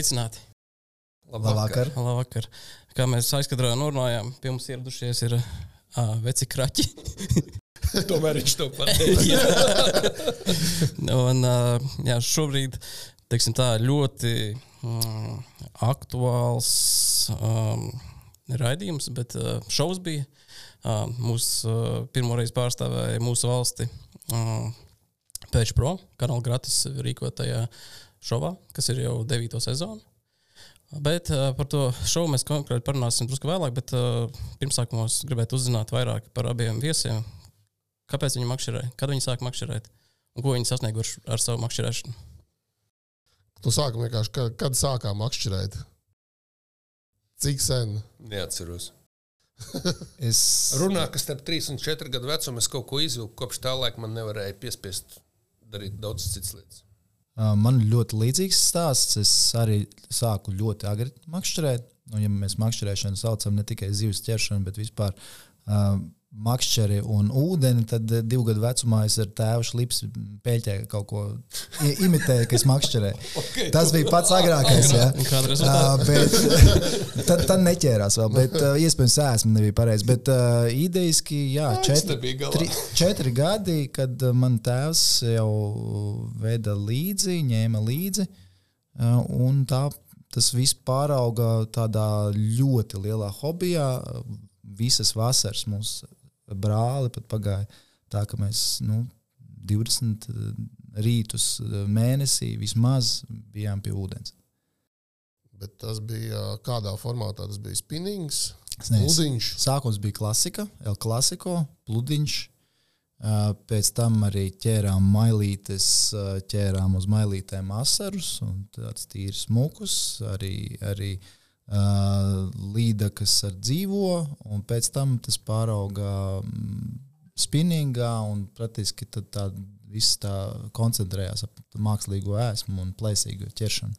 Sveicināti! Labvakar. Labvakar! Kā mēs aizkadrā norunājām, pie mums ieradušies ir uh, veci kraķi. Tomēr viņš to pateica. Un, uh, jā, šobrīd teiksim, tā, ļoti mm, aktuāls um, raidījums, bet uh, šovs bija. Uh, mūsu uh, pirmoreiz pārstāvēja mūsu valsti uh, Pēču Pro kanāla gratis rīkotajā šovā, kas ir jau devīto sezonu. Bet uh, par to šovu mēs konkrēti parunāsim drusku vēlāk, bet uh, pirmsākumā es gribētu uzzināt vairāk par abiem viesiem. Kāpēc viņi makšķerē, kad viņi sāk makšķerēt un ko viņi sasnieguši ar savu makšķerēšanu? Tu sāki vienkārši, kad, kad sākām makšķerēt? Cik sen? Neatceros. Es Runā, ka starp 3 un 4 gadu vecumu es kaut ko izvilku. Kopš tā laika man nevarēja piespiest darīt daudz citas lietas. Uh, Man ļoti līdzīgs stāsts. Es arī sāku ļoti agri makšķerēt. Nu, ja mēs makšķerēšanu saucam ne tikai zivs ķeršanu, bet vispār uh, makšķeri un ūdeni, tad uh, divu gadu vecumā es ar tēvu šlips pēļķē kaut ko imitēju, ka es makšķerēju. Okay. Tas bija pats agrākais. Ja. Uh, rezultāta? bet, tad, tad neķērās vēl, bet uh, iespējams sēsme nebija pareizi. Bet uh, idejiski, jā, četri, tri, četri gadi, kad man tēvs jau veda līdzi, ņēma līdzi. uh, Un tā, tas viss pārauga tādā ļoti lielā hobijā. Visas vasaras mums brāli pat pagāja tā, ka mēs nu, 20 rītus uh, mēnesī vismaz bijām pie ūdens. Bet tas bija kādā formātā? Tas bija spinnings, pludiņš. Sākums bija klasika, El Clasico, pludiņš. Pēc tam arī ķērām mailītes, ķērām uz mailītēm asarus un tāds tīrs mukus, arī, arī uh, līdakas ar dzīvo, un pēc tam tas pārauga mm, spinningā, un praktiski tā viss tā koncentrējās ap mākslīgo ēsmu un plēsīgo ķeršanu.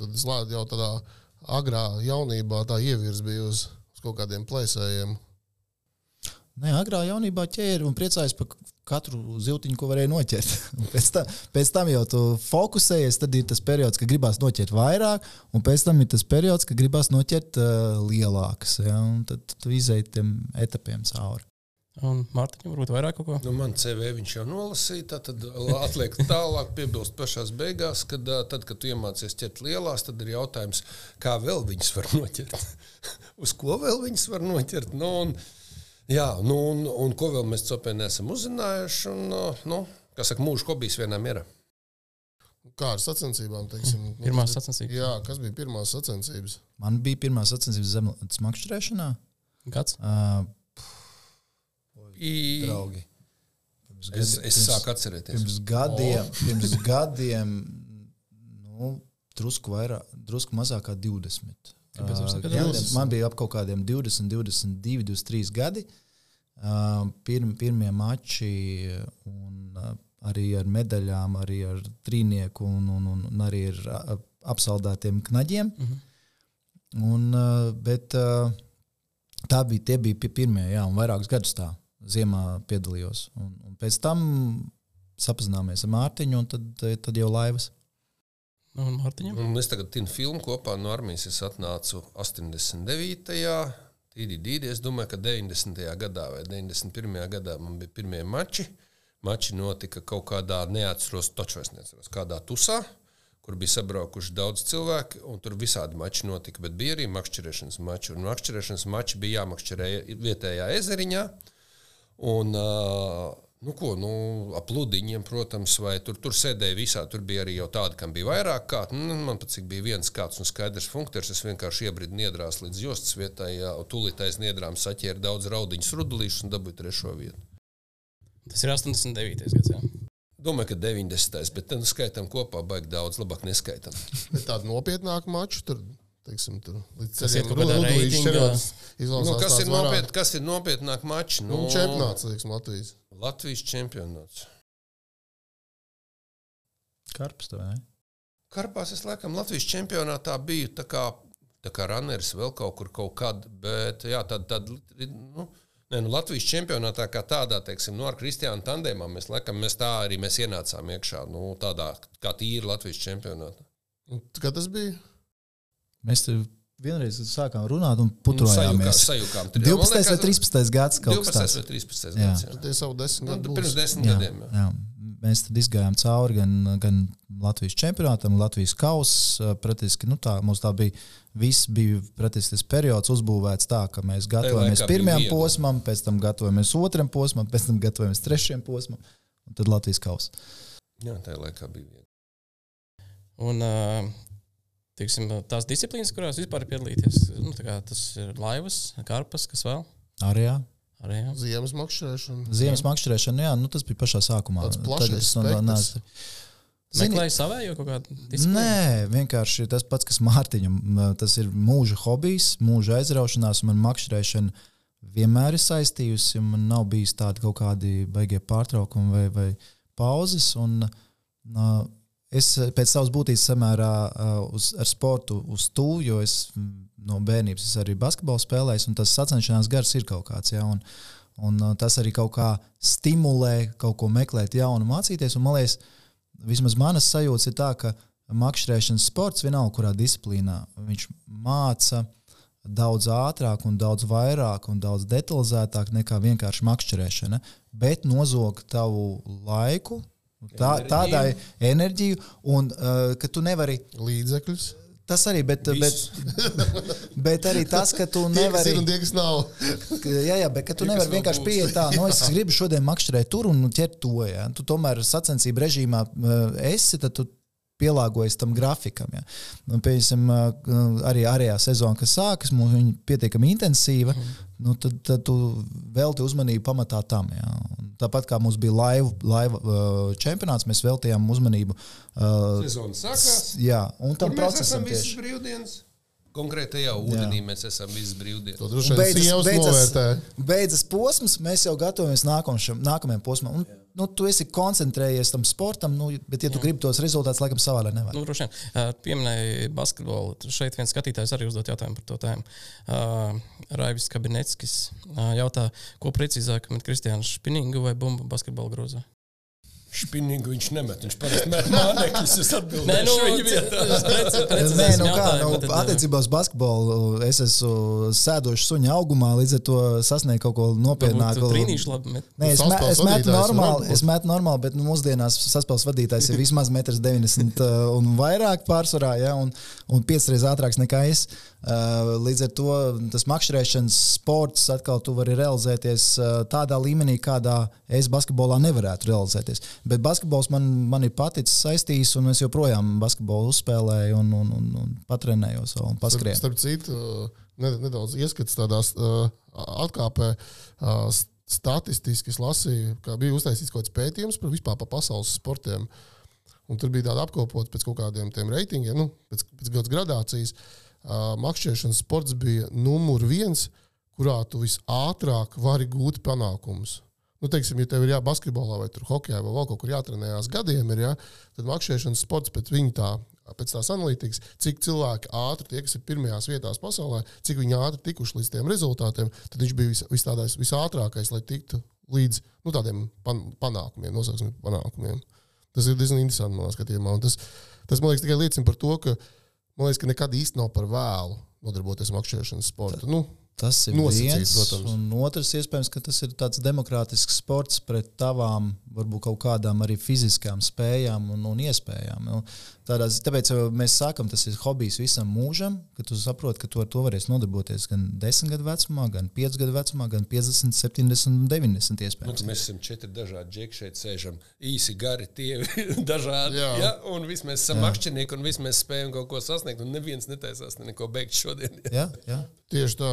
Tad es lēju jau tādā agrā jaunībā, tā ievirs bija uz, uz kaut kādiem plēsējiem. Nē, agrā jaunībā ķēri un priecājos par katru ziltiņu, ko varēja noķert. Un Pēc tam, pēc tam jau tu fokusējies, tad ir tas periods, kad gribās noķert vairāk, un pēc tam ir tas periods, kad gribās noķert uh, lielākas. Ja? un Tad tu izēji tiem etapiem cauri. Un Mārtiņam varbūt vairāk kaut ko? Nu, man CV viņš jau nolasīja, tā tad atliek tālāk, piebilst pašā beigās, kad, ā, tad, kad tu iemācies ķert lielās, tad ir jautājums, kā vēl viņas var noķert. Uz ko vēl viņas var noķert? Nu, un, jā, nu, un, un ko vēl mēs copē neesam uzzinājuši. Un, ā, nu, kā saka, mūža hobijs vienā mierā. Kā ar sacensībām? Teiksim, Nu, bija- sacensības. Jā, kas bija pirmās sacensības? Man bija pirmā sacensības zemes makšķerēšanā. Gads. Uh, I, draugi. Pirms es, es pirms- sāku atcerēties. Pirms gadiem, pirms gadiem nu, drusku, vairāk, drusku mazāk kā 20. Kāpēc jūs Ā, sakat gadiem. 20? Man bija ap kaut kādiem 20, 22, 23 gadi. Ā, Pirm, pirmie mači, un arī ar medaļām, arī ar trīnieku, un, un, un, un arī ar apsaldētiem knaģiem. Mhm. Un, ā, bet tā bija, tie bija pi- pirmie, jā, un vairākus gadus tā ziemā piedalījos. Un, un pēc tam sapazināmies ar Mārtiņu, un tad, tad jau laivas. Un Mārtiņam? Un es tagad tinu filmu kopā no armijas. Es atnācu 89. Tīri dīdi. Es domāju, ka 90. gadā vai 91. gadā man bija pirmie mači. Mači notika kaut kādā, neatceros, taču es neatceros, kādā tusā, kur bija sabraukuši daudz cilvēku, un tur visādi mači notika. Bet bija arī makšķerēšanas mači. Un makšķerēšanas mači bija jāmakšķerē vietējā ezeriņā. Un, uh, nu, ko, nu, ap pludiņiem, protams, vai tur, tur sēdēja visā. Tur bija arī jau tādi, kam bija vairāk kārt. Nu, man pat cik bija viens kāds un skaidrs funkcijas. Es vienkārši iebridu niedrās līdz jostas vietai, jā, un tūlīt aiz niedrām saķēru daudz raudiņus, rudulīšus un dabūju trešo vietu. Tas ir 89. gads. Jā. Domāju, ka 90. bet tad nu, skaitām kopā, baigi daudz, labāk neskaitām. Bet tādu nopietnāku maču tur, teiksim, tur iet ceļiem kaut kādā izlasās Nu, kas, ir nopietn, kas ir nopietnāk mači? Nu, čempionāts, teiksim, Latvijas. Latvijas čempionāts. Karps tev, ne? Karpās es laikam Latvijas čempionātā biju tā kā, tā kā runners vēl kaut kur kaut kad, bet jā, tad, tad nu, ne, nu, Latvijas čempionātā kā tādā, teiksim, nu, ar Kristiānu tandēmā mēs laikam mēs tā arī mēs ienācām iekšā, nu, tādā kā tīri Latvijas čempionātā. Kad tas bija? Mēs tur vienreiz sākām runāt un Sajūkām, putrojāmies. sajūkām. 12 vai 13 gads kaut kas 12 tāds. vai 13 Jā. gads. jā. Tie savu desmit Nu, gadu pirms būs. desmit Jā, gadiem. jā. jā. Mēs tad izgājām cauri gan, gan Latvijas čempionātam, Latvijas kausam. Praktiski nu tā, mums tā bija. Viss bija praktiski tas periods uzbūvēts tā, ka mēs gatavojamies pirmajam posmam, pēc tam gatavojamies otram posmam, pēc tam gatavojamies trešajam posmam, un tad Latvijas kausam. Jā, tajā laikā bija viegli. Un ā, teiksim, tās disciplīnas, kurās vispār piedalīties, nu, tā kā tas ir laivas, karpas, kas vēl. Arī jā. Arī, jā. Ziemas makšķerēšana. Ziemas makšķerēšana, jā, nu, tas bija pašā sākumā. No- no- spektrs. Meklēju savējo kaut kādu disciplīnu. Nē, vienkārši tas pats, kas Mārtiņam. Tas ir mūža hobijs, mūža aizraušanās. Man makšķerēšana vienmēr ir saistījusi. un Man nav bijis tādi kaut kādi baigie pārtraukumi vai, vai pauzes. Un, uh, es pēc savas būtības samērā uh, uz, ar sportu uz to, jo es mm, no bērnības es arī basketbolu spēlēju, un tas sacenšanās gars ir kaut kāds. Ja, un, un uh, tas arī kaut kā stimulē kaut ko meklēt jaunu, mācīties. Un, man liekas, vismaz manas sajūtas ir tā, ka makšķerēšanas sports, vienalga kurā disciplīnā, viņš māca daudz ātrāk, un daudz vairāk un daudz detalizētāk nekā vienkārši makšķerēšana, bet nozog tavu laiku. Tā, Enerģiju. tādai enerģiju, un uh, ka tu nevari. Līdzekļus. Tas arī, bet, bet, Visus. bet arī tas, ka tu Tie, kas nevari. ir un tie, kas nav. Jā, jā, bet tu nevari vienkārši pieiet tā, no es gribu šodien makšķerēt tur un ķert to. Ja. Tu tomēr sacensību režīmā eh, esi, tad tu pielāgojies tam grafikam. Ja. Nu, piemēram, eh, arī ārējā sezona, kas sākas, mums viņa pietiekami intensīva, nu, tad, tad tu velti uzmanību pamatā tam. Ja. Un Tāpat kā mums bija laiva, laiva čempionāts, mēs veltījām uzmanību. eh, Sezona sākās. Jā, un tam Tur mēs procesam esam visas brīvdienas. Konkrētajā ūdenī mēs esam brīvdienas. droši Un vien beidzas- beidzas-. Beidzas posms, mēs jau gatavojamies nākamšam, nākamajam posmam. Un, nu, tu esi koncentrējies tam sportam, nu, bet, ja tu gribi tos rezultātus, laikam, savādāk nevar. Nu, droši vien. Uh, Pieminēja basketbolu. Šeit viens skatītājs arī uzdot jautājumu par to tēmu. Uh, Raivis Kabineckis uh, jautā, ko precīzāk met Kristiāns Špiningu vai bumbu basketbola grozā? Špinīgu viņš nemet. Viņš parasti met mānekļus. Es atbildēšu Nē, nu, viņa vietā. Nē, nu kā, nu, attiecībā uz basketbolu es esmu sēdošs suņa augumā, līdz ar to sasniegt kaut ko nopietnāku. Nē, es, me, es metu normāli, es metu normāli, bet nu, mūsdienās saspēles vadītājs ir vismaz 1,90 m un vairāk pārsvarā, ja, un, un piecas reizes ātrāks nekā es. Uh, Līdz ar to tas makšķerēšanas sports atkal tu vari realizēties uh, tādā līmenī, kādā es basketbolā nevarētu realizēties. Bet basketbols man, man ir paticis saistījis, un es joprojām basketbolu uzspēlēju un, un, un, un patrenējos vēl un Starp, paskrienu. starp citu, ne- nedaudz ieskats tādā uh, atkāpē. Uh, st- Statistiski es lasīju, ka bija uztaisīts kaut kāds pētījums par vispār pa pasaules sportiem. Un tur bija tāda apkopota pēc kaut kādiem tiem reitingiem, nu, pēc, pēc gradācijas. Uh, makšķerēšanas sports bija numur viens, kurā tu visātrāk vari gūt panākumus. Nu, teiksim, ja tev ir jābūt basketbolā vai hokeja vai vēl kaut kur jātrenējās gadiem, ir, ja, tad makšķerēšanas sports pēc viņa tā. Pēc tās analītikas, cik cilvēki ātri, tie, kas ir pirmajās vietās pasaulē, cik viņi ātri tikuši līdz tiem rezultātiem, tad viņš bija vis, vis tādais visātrākais, lai tiktu līdz nu, tādiem pan, panākumiem, nosauksim, panākumiem. Tas ir diezgan interesanti manā skatījumā. un Tas, tas man liekas, tikai liecina par to, ka, man liekas, ka nekad īsti nav par vēlu nodarboties ar makšķerēšanas sportu. Nu, Tas ir Nosacīts, viens, protams. un otrs, iespējams, ka tas ir tāds demokrātisks sports pret tavām, varbūt kaut kādām arī fiziskām spējām un, un iespējām. Nu, tādā, tāpēc jau mēs sākam, tas ir hobijs visam mūžam, ka tu saproti, ka tu ar to varēsi nodarboties gan 10 gadu vecumā, gan 5 gadu vecumā, gan 50, 70, 90 Nu, iespējams. mēs esam četri dažādi džeki šeit sēžam. Īsi, gari, tie dažādi. Jā. Ja? Un visi mēs esam makšķernieki, un visi mēs spējam kaut ko sasniegt. Un neviens netaisās ne neko beigt šodien. Jā, jā. Tieši tā.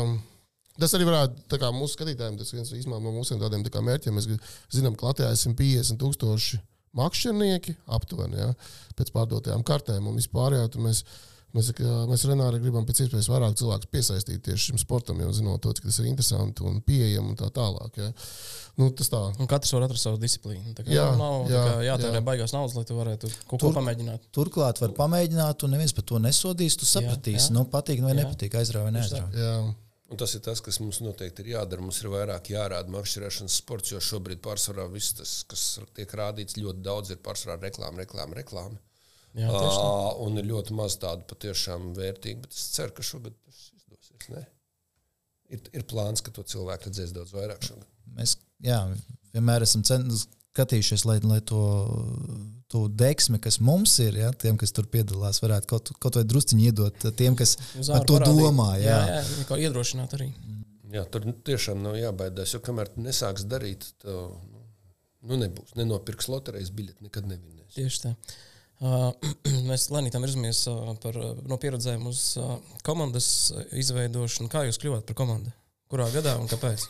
Tas arī varētu tā kā mūsu skatītājiem, tas viens no mūsu tādiem tā kā mērķiem. Mēs zinām, ka Latvijā ir 150 tūkstoši makšķernieki aptuveni ja, pēc pārdotajām kartēm un vispār. Jā, tur mēs, mēs, mēs Renāri gribam pēc iespējas vairāk cilvēku piesaistīt tieši šim sportam, jo zinot to, cik tas ir interesanti un pieejami un tā tālāk. Ja. Nu, tas tā. Un katrs var atrast savu disciplīnu. Tā kā Jā, jā, nav jā, jā, jātērē jā. baigās naudas, lai tu varētu kaut ko Tur- pamēģināt. Turklāt var pamēģināt, un neviens par to nesodīs. Tu sapratīsi, jā. nu, patīk vai Jā. nepatīk, aizrauja vai neaizrauja. Un tas ir tas, kas mums noteikti ir jādara. Mums ir vairāk jārāda makšķerēšanas sports, jo šobrīd pārsvarā viss tas, kas tiek rādīts, ļoti daudz ir pārsvarā reklāma, reklāma, reklāma. Jā. Ā, un ir ļoti maz tādu patiešām vērtīgu. Bet es ceru, ka šogad tas izdosies. Ne? Ir, ir plāns, ka to cilvēku redzēs daudz vairāk šogad. Mēs jā, vienmēr esam cen- skatījušies, lai, lai to, to deksmi, kas mums ir, ja, tiem, kas tur piedalās, varētu kaut, kaut vai drusciņi iedot tiem, kas Uz par ārā to parādīt. domā. Jā. jā, jā kā iedrošināt arī. Jā, tur tiešām nav jābaidās, jo kamēr tu nesāks darīt, to nu, nu nebūs. Nenopirks loterijas biļeti, nekad nevinēs. Tieši tā. Uh, mēs lēnām virzamies uh, par, uh, no pieredzēm uz uh, komandas uh, izveidošanu. Kā jūs kļuvāt par komandu? Kurā gadā un kāpēc?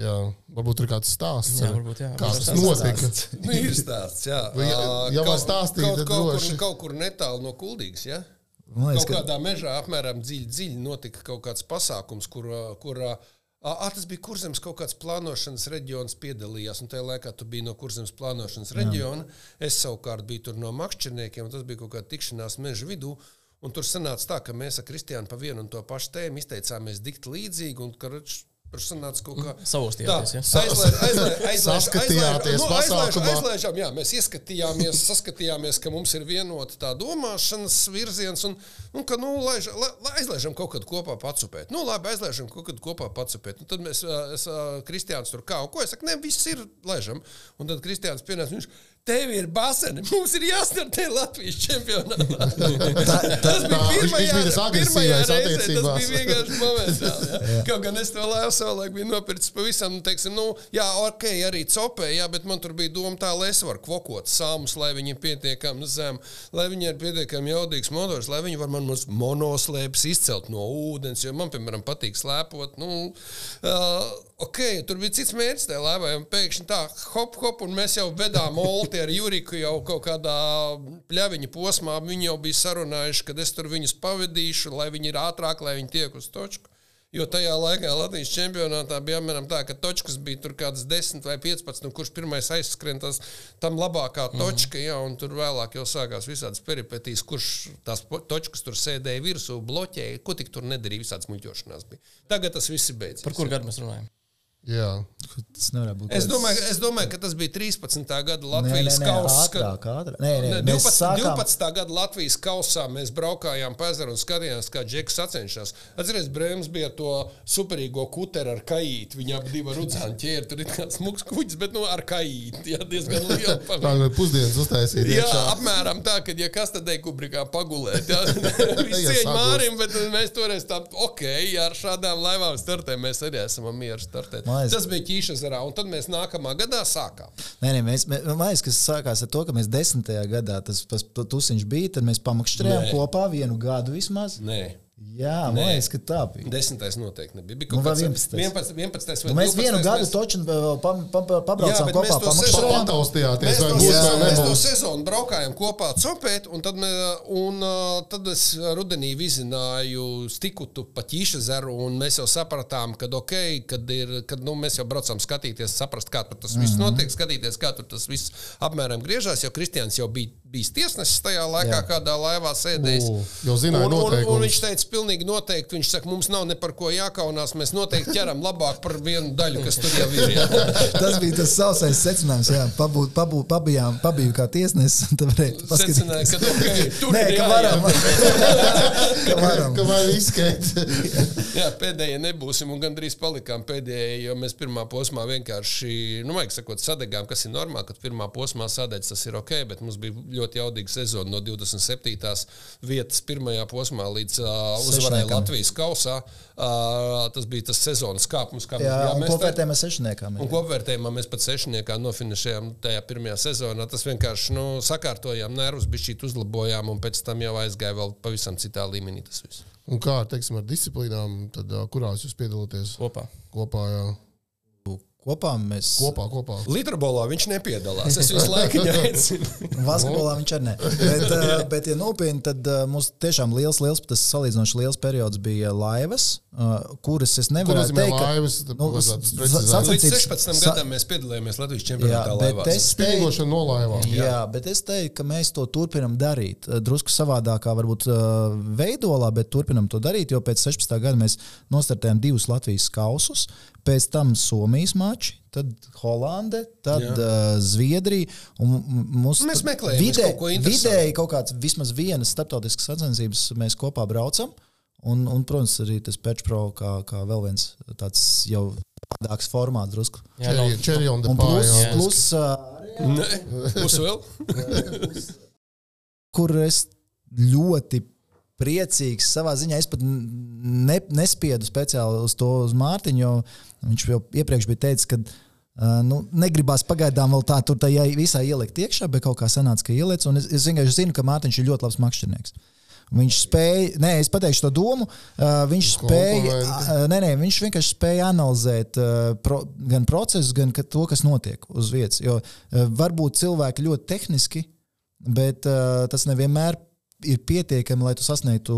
Jā, varbūt ir kāds stāsts. Jā, ar- varbūt, jā. Kā Varbūt tas notika? Nu, ir stāsts, jā. Vai ja- ja kaut- stāstīt, kaut, kaut, droši. kur, kaut kur netālu no kuldīgas, ja? Man liekas, Kaut ka kādā mežā, apmēram dziļi, dziļi notika kaut kāds pasākums, kur, kur ā, ā, tas bija kurzems kaut kāds plānošanas reģions piedalījās. Un tajā laikā tu biji no kurzems plānošanas reģiona. Es savukārt biju tur no makšķerniekiem, un tas bija kaut kāda tikšanās meža vidū. Un tur sanāca tā, ka mēs ar Kristiānu pa vienu un to pašu tēmu izteicāmies dikt līdzīgi. Un, ka, Tur sanāca kaut kā Savostījāties, ja? aizlaiž, aizlaiž, aizlaiž, Saskatījāties nu, aizlaiž, pasākumā. aizlaižām, jā, mēs ieskatījāmies, saskatījāmies, ka mums ir vienota tā domāšanas virziens, un, un ka nu, laiž, la, la, aizlaižam kaut kad kopā pacupēt. Nu, labi, aizlaižam kaut kad kopā pacupēt. Un tad mēs, es, Kristiāns tur kā, un ko es saku, ne, viss ir, laižam. Un tad Kristiāns pienāca, viņš, tev ir baseni, mums ir jāstartē Latvijas čempionātā. tas tā, pirmajā, viņš bija tas agresīvais reizē, tas attiecībās. bija vienkārši momentāli. Ja? Kaut gan es to lēvu savulaik biju nopircis pavisam, nu, teiksim, nu, jā, ok, arī copē, jā, bet man tur bija doma tā, lai es varu kvokot sāmus, lai viņi ir pietiekami zem, lai viņi ir pietiekami jaudīgs motors, lai viņi var man monoslēpes izcelt no ūdens, jo man, piemēram, patīk slēpot, nu, uh, ok, tur bija cits mērķis tajā un pēkšņi tā, hop, hop, un mēs jau vedām Olti ar Juriku jau kaut kādā pļaviņa posmā, viņi jau bija sarunājuši, ka es tur viņus pavadīšu, lai viņi ir ātrāk, lai viņi tiek uz točku. Jo tajā laikā Latvijas čempionātā bija apmēram tā, ka točkas bija tur kādas 10 vai 15, un kurš pirmais aizskrien, tas tam labākā točka, mm. jā, un tur vēlāk jau sākās visādas peripetīs, kurš tās točkas tur sēdēja virsū, bloķēja, ko tik tur nedarīja, visādas muļķošanās bija. Tagad tas viss ir beidzies. Par kur gadu mēs runājam? Jā, tas nevar būt. Es domāju, es domāju, ka tas bija 13. gada Latvijas kausa. ātrāk, ātrāk. Nē, nē, Ne, mēs 12, sākām- 12. gada Latvijas kausā mēs braukājām pa ezeru un skatījāmies, kā Džeks sacenšas. Atcerieties, Brēms bija to superīgo kuteru ar kaīti. Viņa abi divi rudzāni ķēri. Tur ir kāds smuks kuģis, bet nu, ar kaīti. Jā, diezgan liela tā pamata. kā pusdienas uztaisīt. Jā, iekšā. apmēram tā, ka, ja kas tad ej kubrikā pagulēt, jā, viss Ja cieņ. Mārim, bet mēs toreiz tā, ok, jā, ar šādām laivām startē, mēs arī esam mieru startēt. Liekas- Tas bija ķīšazarā, un tad mēs nākamā gadā sākām. Nē, nē, mēs, mēs, man liekas, kas sākās ar to, ka mēs desmitajā gadā tas, tusiņš bija, tad mēs pamakšķerējām Nē. kopā vienu gadu vismaz. Nē. Jā, man Nē. liekas, ka tā bija. Desmitais noteikti nebija. Bija Nu, kaut kāds 11.. 11. 11. Nu, mēs vienu gadu mēs... toču vēl pa, pa, pa, pabraucām bet kopā, mēs to pamakšķerējām. Pataustījāties, Mēs to, būs vai sezonu, mēs to sezonu braukājām kopā copēt, un tad, un, uh, tad es rudenī vizināju stikutu pa ķīšazaru, un mēs jau sapratām, ka ok, kad, ir, kad nu, mēs jau braucām skatīties, saprast, kā tur tas viss notiek, skatīties, kā tur tas viss apmēram griežās, jo Kristians jau bija bijis tiesnesis tajā laikā, Jā. kādā laivā sēdējis. U, jau zināja un, un, un viņš teica, pilnīgi noteikti, viņš saka, mums nav ne par ko jākaunās, mēs noteikti ķeram labāk par vienu daļu, kas tur jau ir. Tas bija tas sausais secinājums. Jā, pabūt, pabūt, pabijām, pabiju kā tiesnesis. Tad varēja Secināja, paskatīties. ka okay, tur Nē, ir ka varam. ka varam. Ka vai izskait? Jā, pēdējie nebūsim, un gandrīz palikām pēdējie, jo mēs pirmā posmā vienkārši, nu, vajag sakot, sadegām, kas ir normāli, kad pirmā posmā sadedz, tas ir ok, bet mums bija ļoti jaudīga sezona no 27. vietas pirmajā posmā līdz uh, Sešniekam. Latvijas kausā. Uh, tas bija tas sezonas kāpums, kā Jā, un mēs kopvērtējumā sešniekām. Un kopvērtējumā mēs pat sešniekā nofinišējām tajā pirmajā sezonā. Tas vienkārši nu, sakārtojām nervus, bija šī uzlabojām, un pēc tam jau aizgāja vēl pavisam citā līmenī. Tas viss. Un kā teiksim, ar disciplīnām, tad, kurās jūs piedalāties Kopā. kopā? Jā. Kopā mēs. Kopā, kopā. Litrabolā viņš nepiedalās. Es visu laiku aicinu. Basketbolā viņš arī nē. Bet, uh, bet ja nopietni, tad uh, mums tiešām liels, liels, tas salīdzinoši liels periods bija laivas, uh, kuras es nevaru teikt. ka- laivas? Nu, sacensības- Līdz 16 sa- gadam mēs piedalījāmies Latvijas Jā, čempionātā. bet laivās. es teiktu, no laivām. Jā, jā, bet es teiktu, ka mēs to turpinām darīt. Eh, Drusku savādākā, varbūt veidolā, bet turpinām to darīt. Jo pēc 16. gada mēs nostartējām divus Latvijas kausus. Pēc tam Somijas mači, tad Holande, tad Jā. uh, Zviedrija. Mums Mēs meklējam vidē, kaut ko interesantu. vidēji kaut kāds vismaz vienas starptautiskas sacensības mēs kopā braucam. Un, un, protams, arī tas Pečpro kā, kā vēl viens tāds jau tādāks formāts drusku. Jā, on the Un plus, plus uh, būs vēl. kur es ļoti priecīgs savā ziņā. Es pat ne, nespiedu speciāli uz to uz Mārtiņu, jo viņš jau iepriekš bija teicis, ka uh, nu, negribās pagaidām vēl tā tur tajā visā ielikt iekšā, bet kaut kā sanāca, ka ieliec. Es, es vienkārši zinu, ka Mārtiņš ir ļoti labs makšķernieks. Viņš spēja, nē, es pateikšu to domu. Uh, viņš spēja, uh, nē, nē, viņš vienkārši spēja analizēt uh, pro, gan procesus, gan ka to, kas notiek uz vietas. Jo uh, varbūt cilvēki ļoti tehniski, bet uh, tas nevienmēr ir pietiekami, lai tu sasniegtu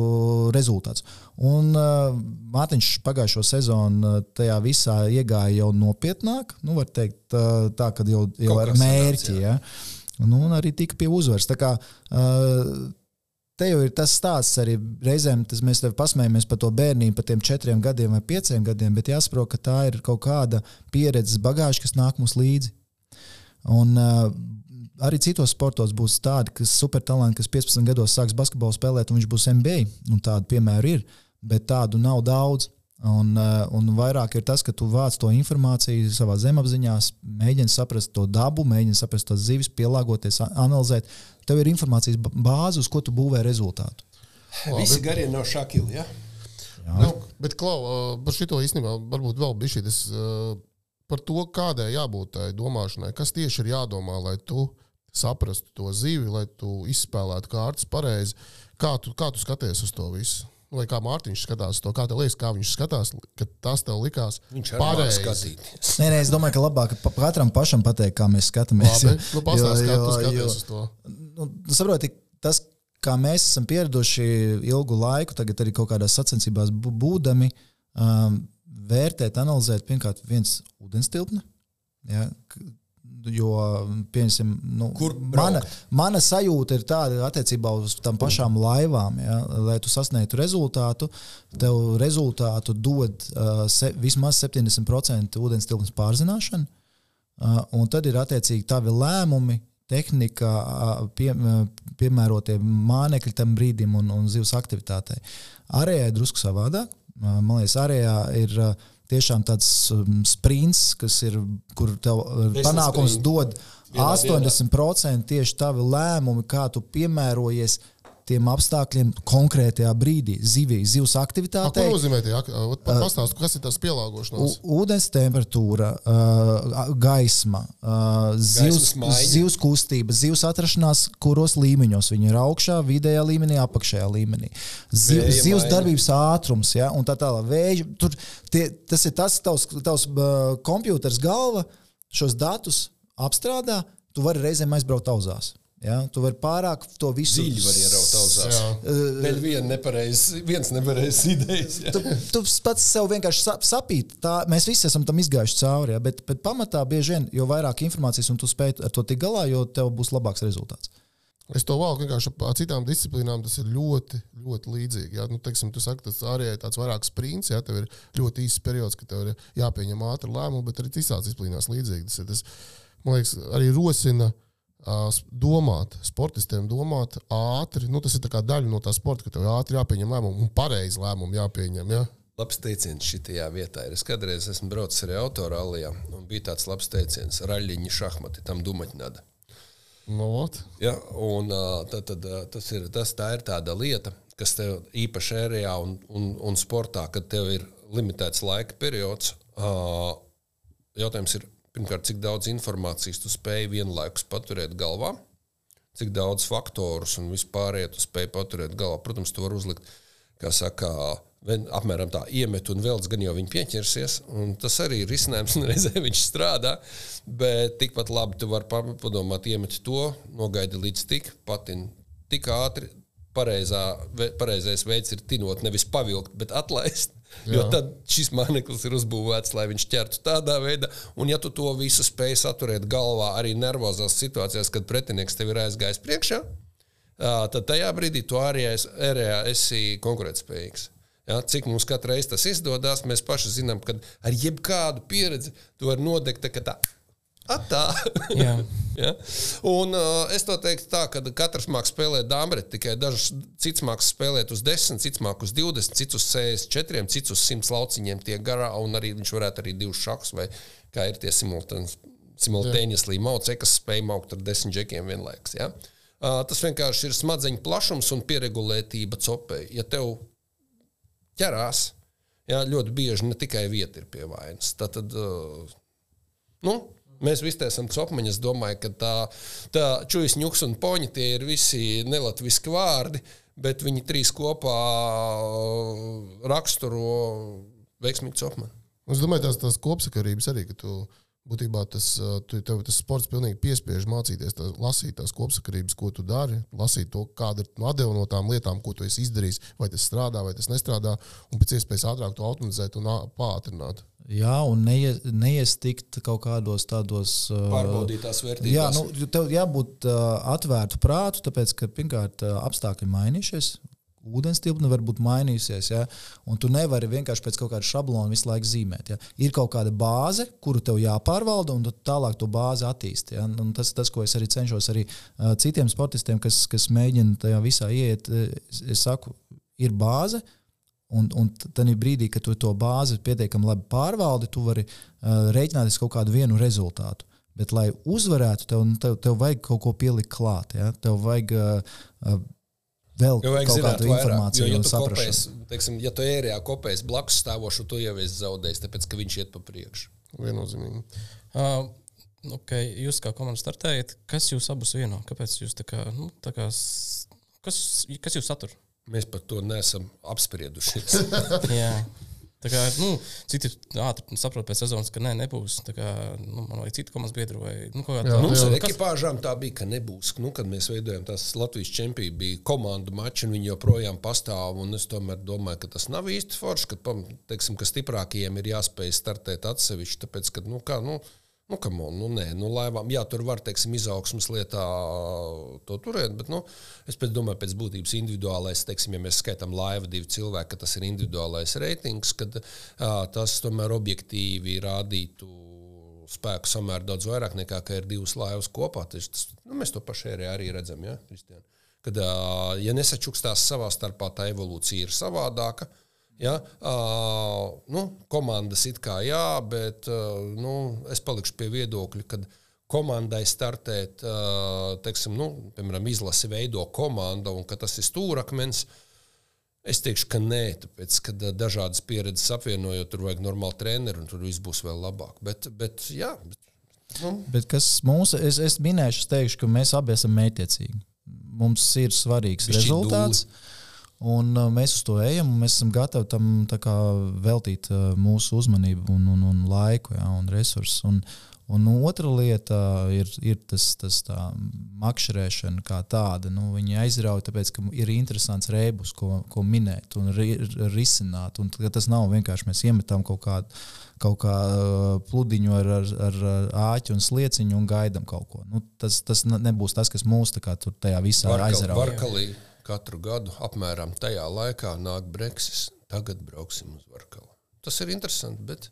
rezultātus. Un uh, Mārtiņš pagājušo sezonu uh, tajā visā iegāja jau nopietnāk, nu, var teikt, uh, tā, kad jau, jau ar mērķi. sanāca, Ja? Nu, un arī tika pie uzvaras. Tā kā, uh, Te jau ir tas stāsts arī reizēm, tas mēs tev pasmējamies par to bērnību, par tiem četriem gadiem vai pieciem gadiem, bet jāsaprot, ka tā ir kaut kāda pieredzes bagāža, kas nāk mums līdzi. Un uh, arī citos sportos būs tādi, kas supertalanti, kas 15 gados sāks basketbolu spēlēt, un viņš būs NBA. Un tādu piemēru ir, bet tādu nav daudz. Un, uh, un vairāk ir tas, ka tu vāc to informāciju savā zemapziņā, mēģini saprast to dabu, mēģini saprast tās zivis, pielāgoties, analizēt. Tev ir informācijas bāze, uz ko tu būvē rezultātu. Visi garie nav šakili. Ja? Nu, bet, Klau, par šito īstenībā varbūt vēl bija šis uh, par to, kādai jābūt tai domāšanai. Kas tieši ir jādomā, lai tu saprastu to zivi, lai tu izspēlētu kārtas pareizi. Kā tu, kā tu skaties uz to visu? Vai kā Mārtiņš skatās uz to, kā tev liekas, kā viņš skatās, ka tas tev likās Viņš arī var pareizi? skatīties. Nē, nē, es domāju, ka labāk katram pašam pateikt, kā mēs skatāmies. Labi, nu, pastāsti, kā Jo- tu jo- skaties uz to. nu, saproti, tas, kā mēs esam pieraduši ilgu laiku, tagad arī kaut kādās sacensībās bū- būdami, um, vērtēt, analizēt, pirmkārt, viens ūdens tilpne. Ja, Jo, nu, Kur mana, mana sajūta ir tāda attiecībā uz tām pašām laivām. Ja, lai tu sasniegtu rezultātu, tev rezultātu dod uh, se, vismaz 70% ūdens tilpnes pārzināšana. Uh, un tad ir attiecīgi tavi lēmumi, tehnika, uh, pie, uh, piemērotie mānekļi tam brīdim un, un zivs aktivitātei. Arējā ir drusku savādāk. Uh, Man liekas, arējā ir uh, tiešām tāds um, sprints, kas ir, kur tev uh, Desmit panākums sprinti. dod Vienā 80% tieši tavi lēmumi, kā tu piemērojies tiem apstākļiem konkrētajā brīdī. Zivī, zivs A, Ko aktivitātei. nozīmē tie? Pastāstiet, kas ir tas pielāgošanās? Ūdens temperatūra, gaisma, zivs, zivs kustība, zivs atrašanās, kuros līmeņos viņi ir augšā, vidējā līmenī, apakšējā līmenī. Ziv, zivs darbības ātrums, ja, un tā tālāk. Vēja, tur, tie, tas ir tas, tavs, tavs kompjuters galva šos datus apstrādā, tu vari reizēm aizbraukt auzās. Ja? Tu vari pārāk to visu Dziļi ieraut auzās. Jā. Vēl vien nepareizs, viens nepareizs idejas. Ja? tu, tu pats sev vienkārši sap, sapīti. Tā, mēs visi esam tam izgājuši cauri. Ja? Bet, bet pamatā bieži vien, jo vairāk informācijas un tu spēj ar to tikt galā, jo tev būs labāks rezultāts. Es to valku vienkārši ar citām disciplīnām. Tas ir ļoti, ļoti līdzīgi. Jā, nu, teiksim, tu saki, tas arī ir tāds vairāk sprints. Jā, tev ir ļoti īsts periods, kad tev ir jāpieņem ātri lēmumi, bet arī citās disciplīnās līdzīgi. Tas, ir, tas man liekas, arī rosina s- domāt, sportistiem domāt ātri. Nu, tas ir tā daļa no tā sporta, ka tev ātri jāpieņem lēmumi un pareizi lēmumi jāpieņem. Jā. Labs teiciens šajā vietā ir. Es kādreiz esmu braucis arī autorālijā, un bija tāds labs teiciens - raļiņa šahmati, tam dumaķnada. Nu, ot. Ja, un, ā, tad, tas ir, tas, tā ir tāda lieta, kas tev īpaši ērijā un, un, un sportā, kad tev ir limitēts laika periods. Jautājums ir, pirmkārt, cik daudz informācijas tu spēj vienlaikus paturēt galvā, cik daudz faktorus un vispārējo tu spēj paturēt galvā. Protams, tu vari uzlikt, kā saka, apmēram tā iemet un velc, gan jau viņi pieķersies. Tas arī ir risinājums, un reizē viņš strādā. Bet tikpat labi tu vari pa- padomāt, iemet to, nogaidi līdz tik, patin tik ātri. Pareizā, pareizais veids ir tinot, nevis pavilkt, bet atlaist. Jo Jā. tad šis mākslinieks ir uzbūvēts, lai viņš ķertu tādā veidā. Un, ja tu to visu spēj saturēt galvā arī nervozās situācijās, kad pretinieks tev ir aizgājis priekšā, tad tajā brīdī tu arī esi, konkurētspējīgs. Ja, cik mums katru reizi tas izdodas, mēs paši zinām, ka ar jebkādu pieredzi to var nodegt. Tā, Atā. Jā. ja? Un, uh, es to teiktu tā, ka katrs mākslinieks spēlē dāmbreti, tikai dažs cits mākslinieks spēlēt uz 10, cits mākslinieks uz 20, cits uz 64, cits uz 100 lauciņiem tiek garā, un arī viņš varētu arī divus šakus vai kā ir tie simultēņas līmauci, kas spēj maukt ar desmit džekiem vienlaikus. Ja? Uh, tas vienkārši ir smadzeņu plašums un pieregulētība copē. Ja tev ķerās, ja, ļoti bieži ne tikai vieta ir pie vainas, tad, tad uh, nu, Mēs visi esam copmaņi. Es domāju, ka tā, tā čūjas, ņuks un poņi tie ir visi nelatviski vārdi, bet viņi trīs kopā raksturo veiksmīgu copmani. Es domāju, tās, tās kopsakarības arī, ka tu būtībā tas, tu, tev, tas sports pilnīgi piespiež mācīties, tā, lasīt tās kopsakarības, ko tu dari, lasīt to, kāda ir no atdeva no tām lietām, ko tu esi izdarījis, vai tas strādā, vai tas nestrādā, un pēc iespējas ātrāk to automatizēt un pātrināt. Jā, un neie, neiestikt kaut kādos tādos pārbaudītās vērtībās. Jā, nu, tev jābūt uh, atvērtu prātu, tāpēc, ka pirmkārt apstākļi mainījušies, ūdens tilpne var būt mainījusies. Ja? Un tu nevari vienkārši pēc kaut kāda šablona visu laiku zīmēt. Ja? Ir kaut kāda bāze, kuru tev jāpārvalda, un tu tālāk to bāzi attīsti. Ja? Un tas ir tas, ko es arī cenšos arī uh, citiem sportistiem, kas, kas mēģina tajā visā iet. Es, es saku, ir bāze. Un, un tad brīdī, kad tu to bāzi pietiekami labi pārvaldi, tu vari uh, rēķināties kaut kādu vienu rezultātu. Bet, lai uzvarētu, tev, tev, tev vajag kaut ko pielikt klāt. Ja? Tev vajag uh, vēl kaut kādu informāciju. Jo, ja tu kopēs, teiksim, ja tu ērijā kopēs blakus stāvošu, tu jau esi zaudējis, tāpēc ka viņš iet pa priekšu. Viennozīmīgi. Uh, okay, jūs kā komanda startējat, kas jūs abus vieno? Kāpēc jūs tā kā, nu, tā kā kas, kas jūs satur? Mēs par to neesam apspriedušies. Jā. Tā kā, nu, citi ātri saprot pēc sezonas, ka nē, nebūs. Kā, nu, man vajag citu komandas biedru vai nu, kaut kādā veidā. Mums ar ekipāžām tā bija, ka nebūs. Nu, kad mēs veidojām tās Latvijas čempionātu, bija komandu mači, un viņi joprojām pastāv. Es tomēr domāju, ka tas nav īsti forši, ka, teiksim, ka stiprākajiem ir jāspēj startēt atsevišķi. Tāpēc, ka, nu, kā, nu, Nu, on, nu, nē, nu, laivām, jā, tur var, teiksim, izaugsmas lietā to turēt, bet, nu, es pēc domāju, pēc būtības individuālais, teiksim, ja mēs skaitām laivu divi cilvēki, ka tas ir individuālais reitings, kad jā, tas tomēr objektīvi rādītu spēku samērā daudz vairāk nekā, ka ir divas laivas kopā. Tas, tas, nu, mēs to paši arī redzam, ja, Kristian? Kad, ja nesačukstās savā starpā, tā evolūcija ir savādāka. Ja? Uh, nu, komandas it kā jā, bet uh, nu, es palikšu pie viedokļa, ka komandai startēt, uh, teiksim, nu, piemēram, izlasi veido komanda un ka tas ir stūrakmens. Es teikšu, ka nē, tāpēc, ka dažādas pieredzes apvienojot, tur vajag normālu treneru un tur viss būs vēl labāk. Bet, bet, jā, bet, nu. bet kas mūsu, es, es minēšu, es teikšu, ka mēs abi esam mētiecīgi. Mums ir svarīgs Bišķi rezultāts. Dūli Un uh, mēs uz to ejam, un mēs esam gatavi tam kā, veltīt uh, mūsu uzmanību, un, un, un laiku ja, un resursus. Un, un otra lieta ir, ir tas, tas makšķerēšana kā tāda. Nu, viņi aizrauja, tāpēc, ka ir interesants rēbus, ko, ko minēt un ri, risināt. Un, tas nav vienkārši mēs iemetam kaut kādu kaut kā uh, pludiņu ar, ar, ar āķu un slieciņu un gaidām kaut ko. Nu, tas, tas nebūs tas, kas mūs tajā visā aizrauja katru gadu apmēram tajā laikā nāk Brexit. Tagad brauksim uz Varkalu. Tas ir interesanti, bet,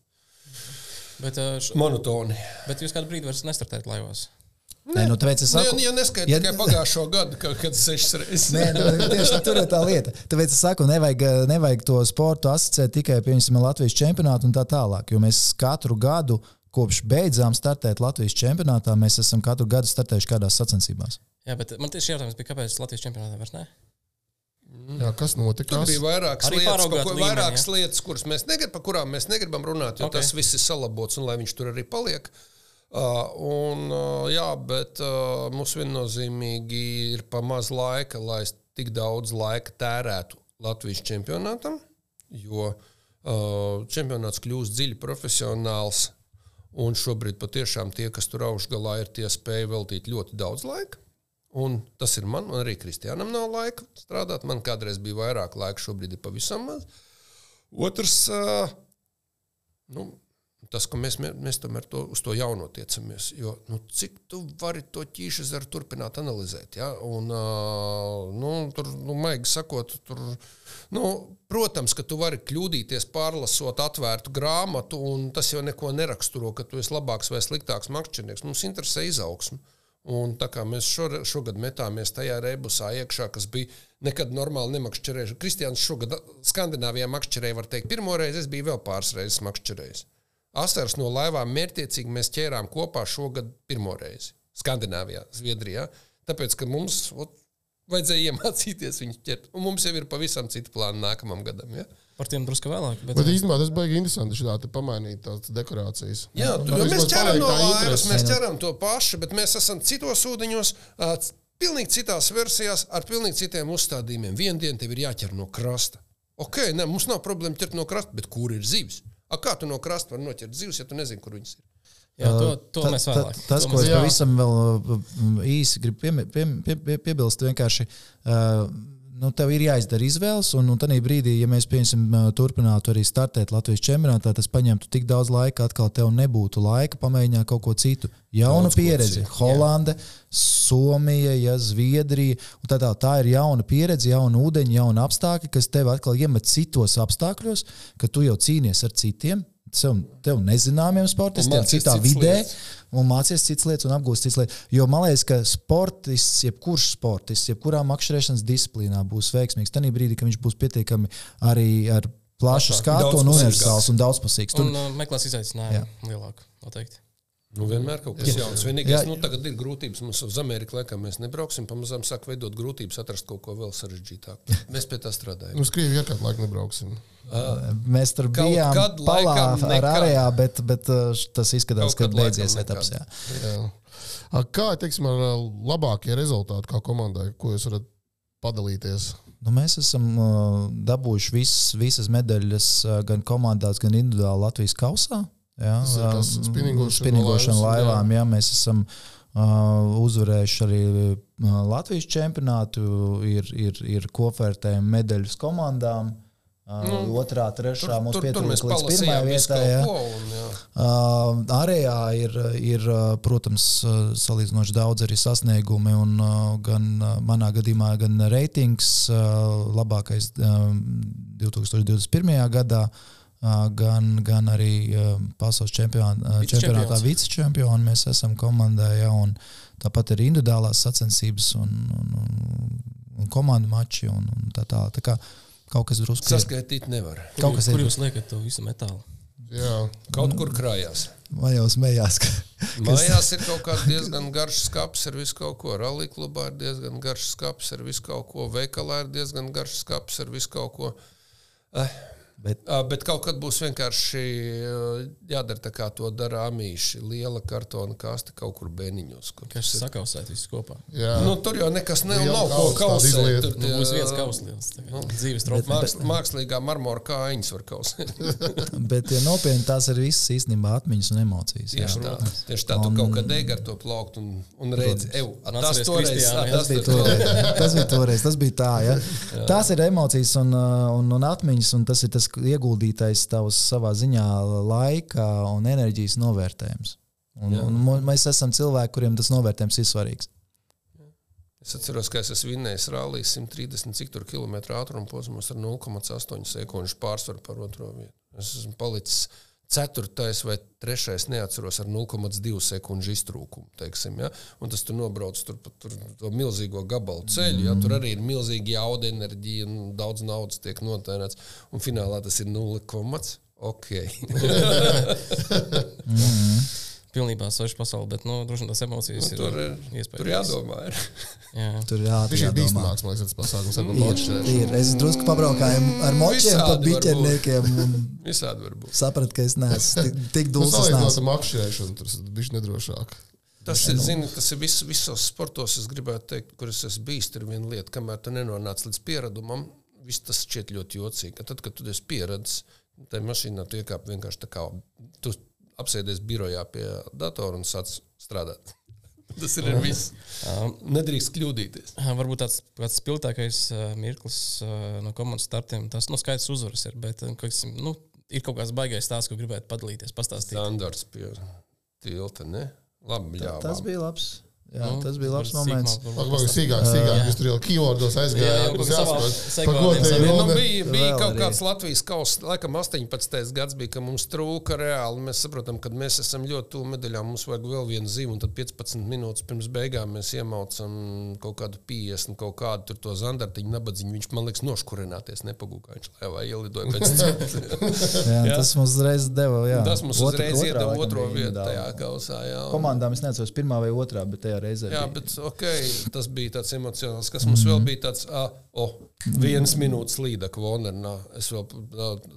bet š... monotoni. Bet jūs kādu brīdi vairs nestartējat laivās? Nē, nu, tāpēc es saku, nu, ja, ja neskaidrs ja... tikai pagājušo gadu, kad, kad sešas reizes. Nē, nu, tieši tur ir tā lieta. Tāpēc es saku, nevajag, nevajag to sportu asociēt tikai piemēram Latvijas čempionātu un tā tālāk. Jo mēs katru gadu, kopš beidzām startēt Latvijas čempionātā, mēs esam katru gadu startējuši kādās sacensībās. Jā, bet man tieši jautājums bija, kāpēc Latvijas čempionātā vairs ne? Jā, kas notika? Tur bija vairākas lietas, ko, līmeni, vairākas ja? lietas kuras mēs negribam, par kurām mēs negribam runāt, jo okay. tas viss ir salabots un lai viņš tur arī paliek. Uh, un, uh, jā, bet uh, mums viennozīmīgi ir pa maz laika, lai tik daudz laika tērētu Latvijas čempionātam, jo uh, čempionāts kļūst dziļi profesionāls. Un šobrīd patiešām tie, kas tur augšgalā ir, tie spēj veltīt ļoti daudz laika. Un tas ir man, un arī Kristiānam nav laika strādāt. Man kādreiz bija vairāk laika, šobrīd ir pavisam maz. Otrs, nu, tas, ka mēs, mēs tomēr to, uz to jauno tiecamies. Jo, nu, cik tu vari to ķīšu zaru turpināt analizēt? Ja? Un, nu, tur, nu, maigi sakot, tur, nu, protams, ka tu vari kļūdīties, pārlasot atvērtu grāmatu, un tas jau neko neraksturo, ka tu esi labāks vai sliktāks makšķernieks. Mums interesē izaugsme. Un tā kā mēs šo, šogad metāmies tajā rebusā iekšā, kas bija nekad normāli nemakšķerējuši. Kristians šogad Skandināvijā makšķerēja, var teikt, pirmo reizi, es biju vēl pāris reizes makšķerējis. Asars no laivām mērķiecīgi mēs ķērām kopā šogad pirmo reizi Skandināvijā, Zviedrijā. Tāpēc, ka mums ot, vajadzēja iemācīties viņus ķert. Un mums jau ir pavisam citi plāni nākamajam gadam. Ja? Par tiem drusku vēlāk. Bet, bet īstenībā tas bija interesanti. Šādi pamainīt tās dekorācijas. Jā, tu, jo mēs ķeram no laivas, mēs ķeram to pašu, bet mēs esam citos ūdeņos. Pilnīgi citās versijās, ar pilnīgi citiem uzstādījumiem. Vienu dienu tev ir jāķer no krasta. Ok, ne, mums nav problēma ķert no krasta, bet kur ir zivs? A, kā tu no krasta vari noķert zivs, ja tu nezini, kur viņas ir? Jā, to, to ta, mēs vēlamies. Ta, tas, ko es pavisam vēl īsi gribu pie, pie, pie, pie, piebilst, vienkārši. Uh, nu, tev ir jāizdara izvēles, un, un tajā brīdī, ja mēs pieņemsim, turpinātu arī startēt Latvijas čempionātā, tas paņemtu tik daudz laika, atkal tev nebūtu laika pamēģināt kaut ko citu. Jauna daudz pieredze, Holande, Somija, ja, Zviedrija. Tā, tā, tā ir jauna pieredze, jauna ūdeņa, jauna apstākļi, kas tev atkal iemet citos apstākļos, ka tu jau cīnies ar citiem sev, tev nezināmiem sportistiem, citā vidē, lietas. un mācies citas lietas, un apgūst citas lietas. Jo man liekas, ka sportists, jebkurš sportists, jebkurā makšķerēšanas disciplīnā būs veiksmīgs. Tajā brīdī, kad viņš būs pietiekami arī ar plašu skatu un universāls un daudzpusīgs. Tur un, uh, meklēs izaicinājumu lielāku, noteikti. Nu, vienmēr kaut kas jauns. Vienīgais, nu, tagad ir grūtības. Mums uz Ameriku laikam mēs nebrauksim. Pamazām sāk veidot grūtības, atrast kaut ko vēl sarežģītāku. Mēs pie tā strādājam. Uz Krieviju iekārt laiku nebrauksim. Uh, mēs tur bijām palā ar ārējā, bet, bet tas izskatās, ka beidzies etaps. Jā. Jā. Kā, teiksim, ar labākie rezultāti kā komandai, ko jūs varat padalīties? Nu, mēs esam uh, dabūjuši vis, visas medaļas uh, gan komandās, gan individuāli Latvijas kausā. Jā, spinīgošana, spinīgošana laivām. Jā. Jā, mēs esam uh, uzvarējuši arī uh, Latvijas čempionātu, ir, ir, ir kopvērtējumi medaļas komandām. Nu, otrā, trešā mums pietrūkst līdz pirmajai vietai. Ja. Un, jā. uh, ārējā ir, ir, protams, salīdzinoši daudz arī sasniegumi, un uh, gan uh, manā gadījumā, gan reitings uh, labākais uh, 2021. gadā. Uh, gan, gan arī pasaules čempionā, čempionātā vicečempioni. Mēs esam komandā, ja, un tāpat ir individuālās sacensības un, un, un, un komandu mači un, un tā tālāk. Tā kā kaut kas drusku saskaitīt nevar. Kaut kas kur, kur jūs liekat to visu metālu? Jā. Kaut kur krājās. Smējās. Ka, Mājās ir kaut kāds diezgan garš skats ar visu kaut ko. Rallija klubā ir diezgan garš skats ar visu kaut ko. Veikalā ir diezgan garš skats ar visu kaut ko. Eh, Bet, bet kaut kad būs vienkārši jādara tā, kā to dara amīši. Liela kartona kaste kaut kur bēniņos. Kur Kas sakausēt visu kopā? Jā. Nu, tur jau nekas ne, nav ko kausēt. Tur nu, būs viens kausliels. Nu, dzīves. Māks, mākslīgā marmora kājiņas var kausēt. bet, ja nopietni, tās ir visas īstenībā atmiņas un emocijas. Tieši tā. Tieši tā. Tu un, kaut kad ej ar to plaukt un, un redzi, ev, tas toreiz. Tas bija toreiz. Tas bija toreiz. Tas bija tā, ja. Tās ir emocijas un, un, un atmiņas, un tas ir tas ieguldītais tavs savā ziņā laika un enerģijas novērtējums. Un, Jā. un mēs esam cilvēki, kuriem tas novērtējums ir svarīgs. Es atceros, ka es esmu vinnējis rallija 130 cik tur kilometru ātruma posmos ar 0,8 sekundžu pārsvaru par otro vietu. Es esmu palicis ceturtais vai trešais, neatceros, ar 0,2 sekundžu iztrūkumu. Teiksim, ja? Un tas tur nobrauc tur, tur to milzīgo gabalu ceļu. Ja? Tur arī ir milzīga jauda enerģija un daudz naudas tiek notērēts. Un finālā tas ir 0,5. Ok. mm pilnībā sveša pasaule, bet nu, droši vien tās emocijas nu, tur ir iespējas. Tur jādomā. Ir. Jā. Tur jā, tur ir bīstamāks, man liekas, tas pasākums ar močiem. Ir, es drusku pabraukāju ar močiem, pa biķerniekiem. Visādi var būt. Saprat, ka es neesmu tik, tik dūls. Tas nav makšķerēšana, tas ir bišķi nedrošāk. Tas ir, zini, tas ir vis, visos sportos, es gribētu teikt, kur es esmu bijis. Tur ir viena lieta, kamēr tu nenonāc līdz pieredumam, viss tas šķiet ļoti jocīgi. Tad, kad tu esi pieredzējis, tajā mašīnā tu iekāp vienkārši tā kā tu apsēdies birojā pie datora un sāc strādāt. Tas ir viss. Nedrīkst kļūdīties. Varbūt tāds pats spilgtākais mirklis no komandas startiem. Tas no nu, skaidrs uzvaras ir. Bet, kas, nu, ir kaut kāds baigais stāsts, ko gribētu padalīties, pastāstīt. Standarts pie tilta, ne? Labi, jā. Tas bija labs. Jā, Nu, tas bija labs moments. Pagaidām, sīkāk, sīkāk. Jūs tur jau keywordos Jā, aizgājāt. Nu, bija bija kaut kāds Latvijas kausa, laikam 18. gads bija, ka mums trūka reāli. Mēs saprotam, ka mēs esam ļoti tuvu medaļām. Mums vajag vēl vienu zīmu, un tad 15 minūtes pirms beigām mēs iemaucam kaut kādu 50, kaut kādu tur to zandartiņu, nabadzīņu. Viņš man liekas noškurināties, nepagūka. Viņš lēvā ielidoja pēc tam. Jā, tas mums uzreiz deva. Jā. Tas mums uzreiz iedeva otro vietu tajā kausā. Jā. Komandām es neatceros, pirmā vai otrā, bet tajā reizē. Jā, bija. bet okay, tas bija tāds emocionāls. Kas mums mm -hmm. vēl bija tāds, ah, oh, viens minūtes līda Kvonernā. Es vēl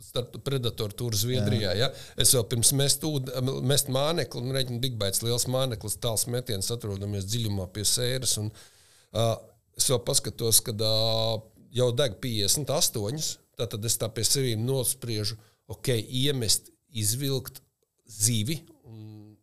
starp predatoru turu Zviedrijā. Ja? Es vēl pirms mest, ūd, mest mānekli, un reģinu Big Bites liels māneklis, tāls metiens, atrodamies dziļumā pie sēras. Un, uh, es vēl paskatos, kad uh, jau deg 58. Tad es tā pie sevis nospriežu, ok, iemest, izvilkt zivi. Un,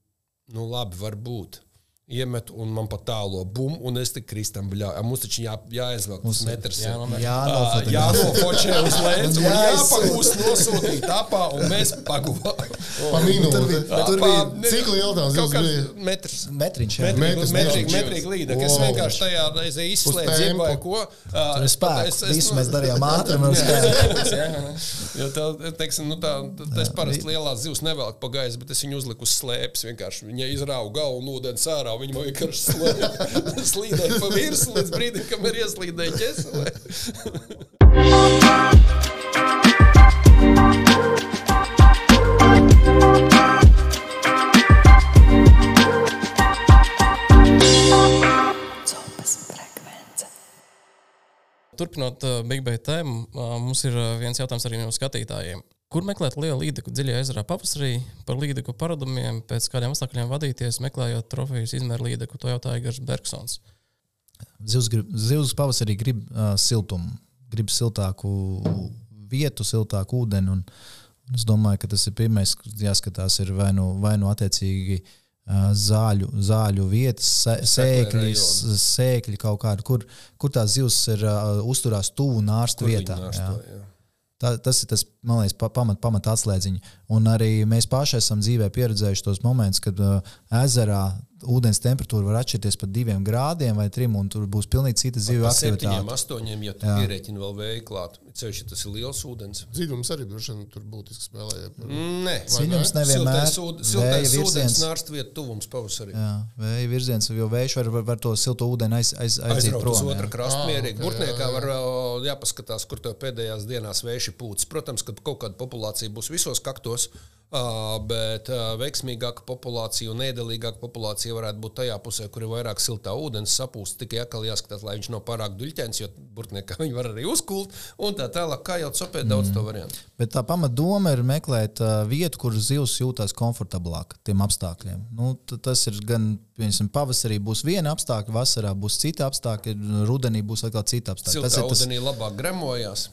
nu, labi, varbūt. Iemet, un man pat tālo bumbu, un es tik kristam bļāju. Mums taču jā, jāizvelk tas metrs. Jā, Jā, Ā, nofotografē. Jā, no fočē uz lejas, un Jā, es- jāpagūst nosūtīt apā, un mēs paguvām. Pa minūti. tur bija- Cik liela tās Kaut kāds bija? metrs. Metriņš. jā. Metrīgi, līda, ka es vienkārši tajā reizē izslēdzu, vai ko. Tur ir spēks. Visu mēs darījām ātri. Mums kā Jo tā, teiksim, nu tā, es parasti lielās zivs nevelku pa gaisu, bet es viņu uzliku uz slēpes. Vienkārši viņa izrauga galvu un ūdens ārā. Viņa man vienkārši slīdēja pa virsmu līdz brīdim, kamēr ieslīdēja ķeselē. Zopas frekvence. Turpinot uh, Big Bang tēmu, uh, mums ir uh, viens jautājums arī no skatītājiem. Kur meklēt lielu līdeku dziļajā ezerā pavasarī, par līdeku paradumiem, pēc kādiem apstākļiem vadīties, meklējot trofejas izmēru līdeku? To jautāja Gars Bergsons. Zivs, grib, zivs pavasarī grib uh, siltumu, grib siltāku vietu, siltāku ūdeni. Un, es domāju, ka tas ir pirmais, kas jāskatās, ir vai nu, vai nu attiecīgi uh, zāļu, zāļu vietas, sē- sēkļi, sēkļi kaut kādi, kur, kur tās zivs ir uh, uzturās tuvu nārstu vietā. jā. Tā, tas ir tas, man liekas, pa- pamat, pamat atslēdziņa. Un arī mēs paši esam dzīvē pieredzējuši tos momentus, kad uh, ezerā ūdens temperatūra var atšķirties pat diviem grādiem vai trim, un tur būs pilnīgi cita zivju Septiņiem, aktivitāte. astoņiem, ja tu pierēķini vēl vēju klāt. Ceļš, tas ir liels ūdens. Dzīvums arī vien tur būtiski spēlēja. Nē, Dziļums nevienmēr Siltais ūdens nārstu vietu tuvums pavasarī. Jā, vēja virziens, jo vējš var, var, var to silto ūdeni aiz, aiz, aiziet Aizbraukt uz prom. otru krastu Ah, mierīgi. ok, Burtniekā jā, jā. var jāpaskatās, kur tev pēdējās dienās vējš ir pūcis. Protams, ka kaut kāda populācija būs visos kaktos, ā, bet ā, veiksmīgāka populācija un ēdelīgāka populācija varētu būt tajā pusē, kur ir vairāk siltā ūdens sapūst. Tikai jāskatās, lai viņš nav pārāk duļķens, jo burtniekā viņi var arī uzkult un tā tālāk. Kā jau copēt daudz Mm. to variantu. Bet tā pamatdoma ir meklēt uh, vietu, kur zivs jūtas komfortablāk tiem apstākļiem. Nu, tas ir gan piemēram, pavasarī būs viena apstākļa, vasarā būs cita apstākļa, rudenī būs atkal cita apstākļa. Tas Siltā ir tas, ūdenī labāk gremojās.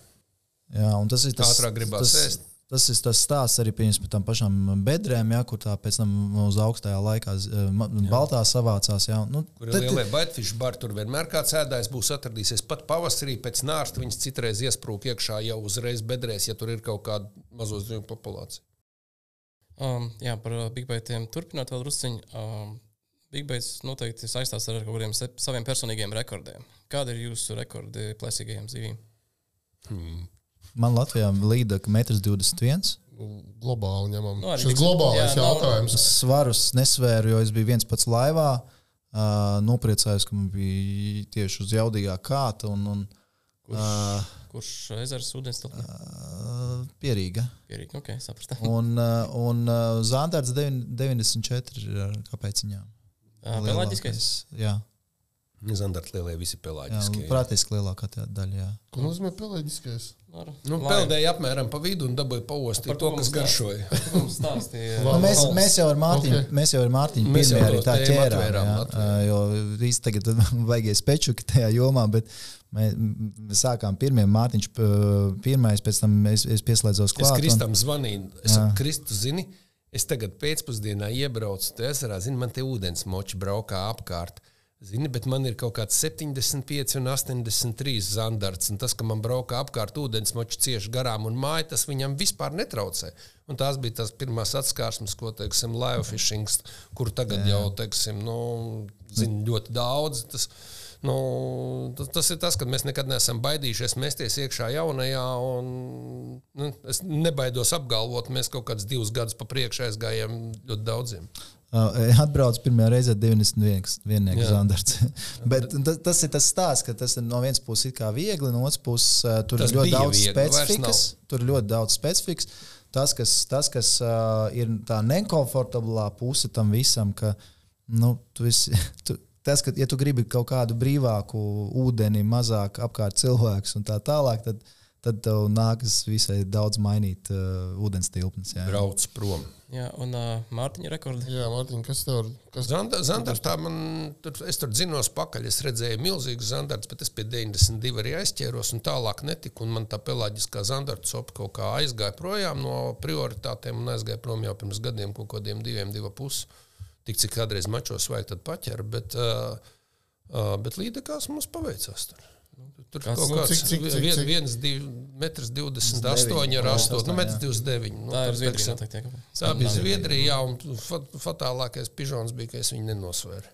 jā, un tas ir tas, Ātrāk gribās tas, ēst. Tas ir tas stāsts arī pirms tam pašām bedrēm, jā, kur tā pēc tam uz augstajā laikā ma- baltā savācās. Jā. Nu, Kur ir lielie baitfišu bari, tur vienmēr kāds ēdājs būs atradīsies. Pat pavasarī pēc nārsta viņas citreiz iesprūk iekšā jau uzreiz bedrēs, ja tur ir kaut kāda mazo zivju populācija. Um, jā, par uh, Big Bang turpinot vēl drusciņu. Um, Big Bang noteikti saistās ar kaut kādiem saviem personīgiem rekordiem. Kāda ir jūsu rekordi plēsīgajiem zivīm? Man Latvijā līda 1,21 m. Globāli ņemam. Nu, arī Šis globālais jā, jautājums. Svarus nesvēru, jo es biju viens pats laivā. Uh, nopriecājos, ka man bija tieši uz jaudīgā kāta un, un uh, Kurš ezers ūdens tilpē? uh, pierīga. Pierīgi, ok, saprast. Un, uh, un uh, Zandārds 94 ir uh, kāpēc viņām. Pelāģiskais? Jā, Zandarta lielie visi jā pelāģiskie. praktiski lielākā tā daļa. Jā. Ko nozīmē pelēģiskais? Nu, peldēja apmēram pa vidu un dabūja paostīt Par to, kas mums garšoja. Nu, mēs, mēs jau ar Mārtiņu, Ok. okay. mēs jau ar Mārtiņu Mēs jau arī to tā ķērām. atvērām Jā, Latvijā. Ā, jo īsti tagad vajag spečuki tajā jomā, bet mēs, mēs sākām pirmie Mārtiņš, pirmais, pēc tam es, es pieslēdzos Es klāt. un- Kristam zvanīju. Es Jā. saku, Kristu, zini, es tagad pēcpusdienā iebraucu. Tu ezerā, zini, man te ūdens moči braukā apkārt. Zini, bet man ir kaut kāds 75 un 83 zandarts, un tas, ka man brauka apkārt ūdensmoči cieši garām un māja, tas viņam vispār netraucē. Un tās bija tās pirmās atskarsmes, ko, teiksim, live fishing, kur tagad Jā. jau, teiksim, nu, zina ļoti daudz. Tas, Nu, tas, tas ir tas, ka mēs nekad neesam baidījušies mesties iekšā jaunajā. Un, nu, es nebaidos apgalvot, mēs kaut kādus divus gadus pa priekšu aizgājām ļoti daudziem. Uh, atbrauc pirmajā reizē 91. zandarts. Bet tas, tas ir tas stāsts, ka tas ir no vienas puses viegli, no otras puses uh, tur tas ir ļoti daudz viegli, specifikas. Tur ir ļoti daudz specifikas. Tas, kas, tas, kas uh, ir tā nekomfortablā puse tam visam, ka nu, tu esi, tu, tas, ka, ja tu gribi kaut kādu brīvāku ūdeni, mazāk apkārt cilvēks un tā tālāk, tad, tad tev nākas visai daudz mainīt uh, ūdens tilpnes. Brauc prom. Jā, un uh, Mārtiņa rekords. Jā, Mārtiņa, kas tev ir? Kas... Zandars, tā man, tur, es tur zinos pakaļ, es redzēju milzīgu zandarts, bet es pie 92 arī aizķēros un tālāk netiku. Un man tā pelāģiskā zandarta sopa kaut kā aizgāja projām no prioritātēm un aizgāja prom jau pirms gadiem, kaut kādiem diviem, divu pusi. Tik cik kādreiz mačos vajag, tad paķer. Bet, uh, uh, bet līdekās mums paveicās. Tur. Tur Kāds, kaut nu, kāds cik, cik, cik, cik? viens, divi, metrs 28 ar 8, nu, metrs 29. Nu, tā ir Zviedrija. Tā, tā bija Zviedrija, jā, un fatālākais pižons bija, ka es viņu nenosvēru.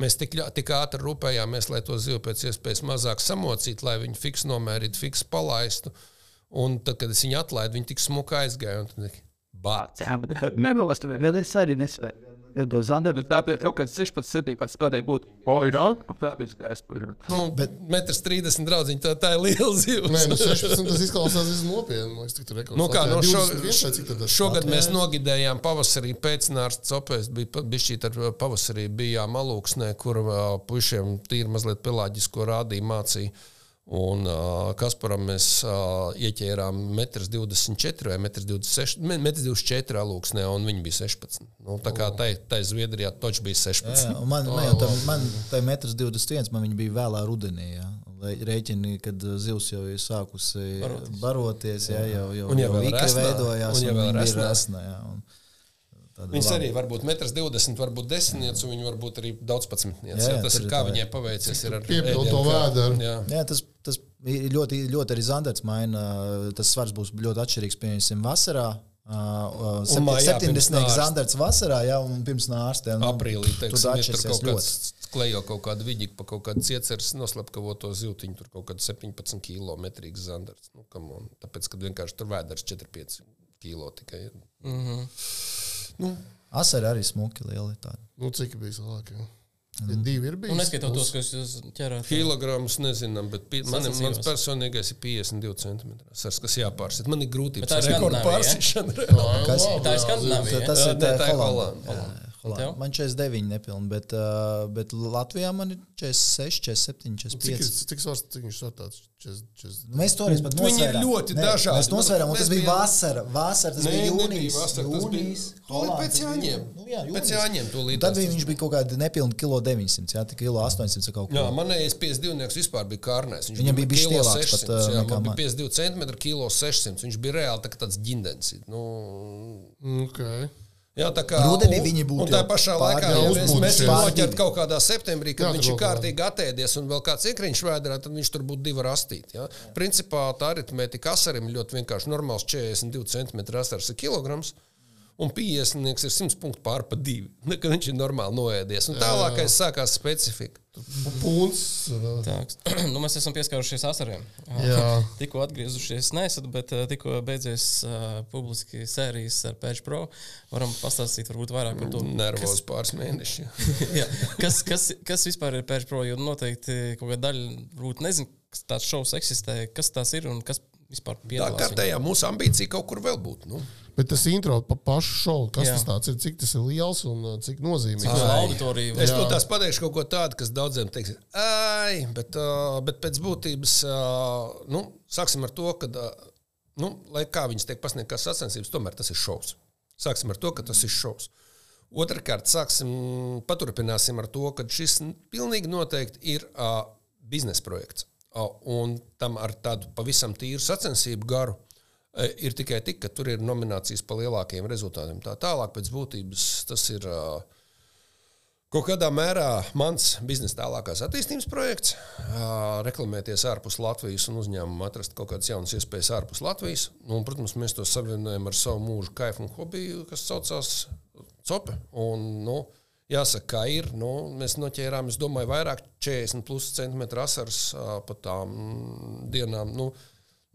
Mēs tik, tik ātri rūpējāmies, lai to zivu pēc iespējas mazāk samocītu, lai viņi fiks nomērītu, fiks palaistu. Un tad, kad es viņu atlaidu, viņi tik smuki aizgāja. Bācis. Jā, bet nevēlas, vēl es arī nesvēru. Zandera, tāpēc kaut kāds 16, 17 spēlēja būt Oirāk, tāpēc es tur. Nu, bet metrs 30 draudziņi, tā, tā ir liela zivs. Nē, nu 16 tas izklausās visam nopietni. Man liekas, tur rekords. Nu kā, no šo, šogad mēs nogidējām pavasarī pēcnārsts opēs, bija bišķīt ar pavasarī bijām alūksnē, kur pušiem tīri mazliet pelāģisko rādīja mācīja. Un uh, Kasparam mēs uh, ieķērām 1,24 vai 1,26 m alūksnē, un viņi bija 16. Nu, tā kā tai, tai Zviedrijā točs bija 16. Jā, man, oh. man, man tā 1,21 m bija vēlā rudenī. Jā. Rēķini, kad zivs jau ir sākusi baroties, baroties jā, jau, jau, un jau, jau resnā, veidojās, un jau ir resnā. Jā, un, Viņas arī var būt 1,20 m, varbūt 10 m, un viņi var būt arī daudz patsmitnieks. Jā, jā, tas ir kā viņai paveicies. Piepildīt to vēdru. Jā. jā, tas, tas ļoti, ļoti arī Zandarts maina. Tas svars būs ļoti atšķirīgs, piemēram, vasarā. Uh, uh, mājā, 70. zandarts vasarā, jā, un pirms nārstē. Nu, Aprīlī, teiksim, tur kaut kāds klejo kaut kādu viļņu pa kaut kādu cieceres noslepkavoto ziltiņu, tur kaut kāds 17 km zandarts. Nu, Tāpēc, kad vienkārši tur vēders 4-5 km tikai ir. Mm -hmm. Nu, Asari arī smuki lieli. Tādi. Nu, cik bija lielāki? Ja mm. Divi ir bijuši. Nu, neskaitot tos, kas jūs ķerāt. Kilogramus nezinām, bet pi, man, mans personīgais ir 52 cm. Tas, kas jāpārsit. Man ir grūtības ar rekordu pārsišanu. Tā ir skandināvija. Tas ir tā, Holanda. Man 49 nepilni, bet, uh, bet Latvijā man ir 46, 47, 45. Cik, cik svars, cik viņš ir tāds? 40. Mēs toreiz pat nosvērām. Viņi ir ļoti ne, dažādi. Mēs nosvērām, un tas bija vasara. Vasara, tas ne, bija jūnijas. Vasara, tas bija Holanda, pēc jāņem. Nu, jā, jūnijas. pēc jāņem to līdzi. Tad bija, viņš bija kaut kāda nepilna kilo 900, jā, tik kilo 800 kaut ko. Jā, manējais 52 vispār bija kārnēs. Viņš Viņam bija bijis lielāks pat. Jā, man bija 52 cm, kilo 600. Viņš bija reāli tā, tāds ģindens. Nu, okay. Jā, tā kā rudenī viņi būtu. Un tā pašā laikā, ja mēs, mēs viņu noķertu kaut kādā septembrī, kad jā, viņš ir kārtīgi atēdies un vēl kāds iekriņš vēdā, tad viņš tur būtu divi rastīti. Ja? Principā tā aritmētika asarim ļoti vienkārši normāls 42 cm asars ir kilograms. Un 50 ir 100 punktu pār pa divi. Kad viņš ir normāli noēdies. Un tālākais sākās specifika. Pūns. nu, mēs esam pieskārušies asariem. tikko atgriezušies nesat, bet uh, tikko beidzies uh, publiski sērijas ar Pēču Pro. Varam pastāstīt varbūt vairāk par to. Nervos pāris mēneši. jā, kas, kas, kas vispār ir Pēču Pro? Jo noteikti kaut kāda daļa varbūt nezinu, kas tāds šovs eksistē, kas tas ir un kas vispār piedalās. Tā kārtējā mūsu ambīcija kaut kur vēl būt. Nu. Bet tas intro pa pašu šovu, kas jā. tas ir, cik tas ir liels un uh, cik nozīmīgs. Cik auditorija. Es to tās pateikšu kaut ko tādu, kas daudziem teiks, ai, bet, uh, bet pēc būtības, uh, nu, sāksim ar to, ka, nu, lai kā viņas tiek pasniegts kā sacensības, tomēr tas ir šovs. Sāksim ar to, ka tas ir šovs. Otrakārt, sāksim, paturpināsim ar to, ka šis pilnīgi noteikti ir biznesa projekts. Un tam ar tādu pavisam tīru sacensību garu ir tikai tik, ka tur ir nominācijas par lielākiem rezultātiem. Tā tālāk pēc būtības tas ir. Kaut kādā mērā mans biznesa tālākās attīstības projekts, ā, reklamēties ārpus Latvijas un uzņēmumu atrast kaut kādas jaunas iespējas ārpus Latvijas. Nu, Un, protams, mēs to savienojam ar savu mūžu kaifu un hobiju, kas saucās COPE. Un, nu, jāsaka, kā ir. Nu, mēs noķērām, es domāju, vairāk 40 plus centimetru asaras pa tām mm, dienām. Nu,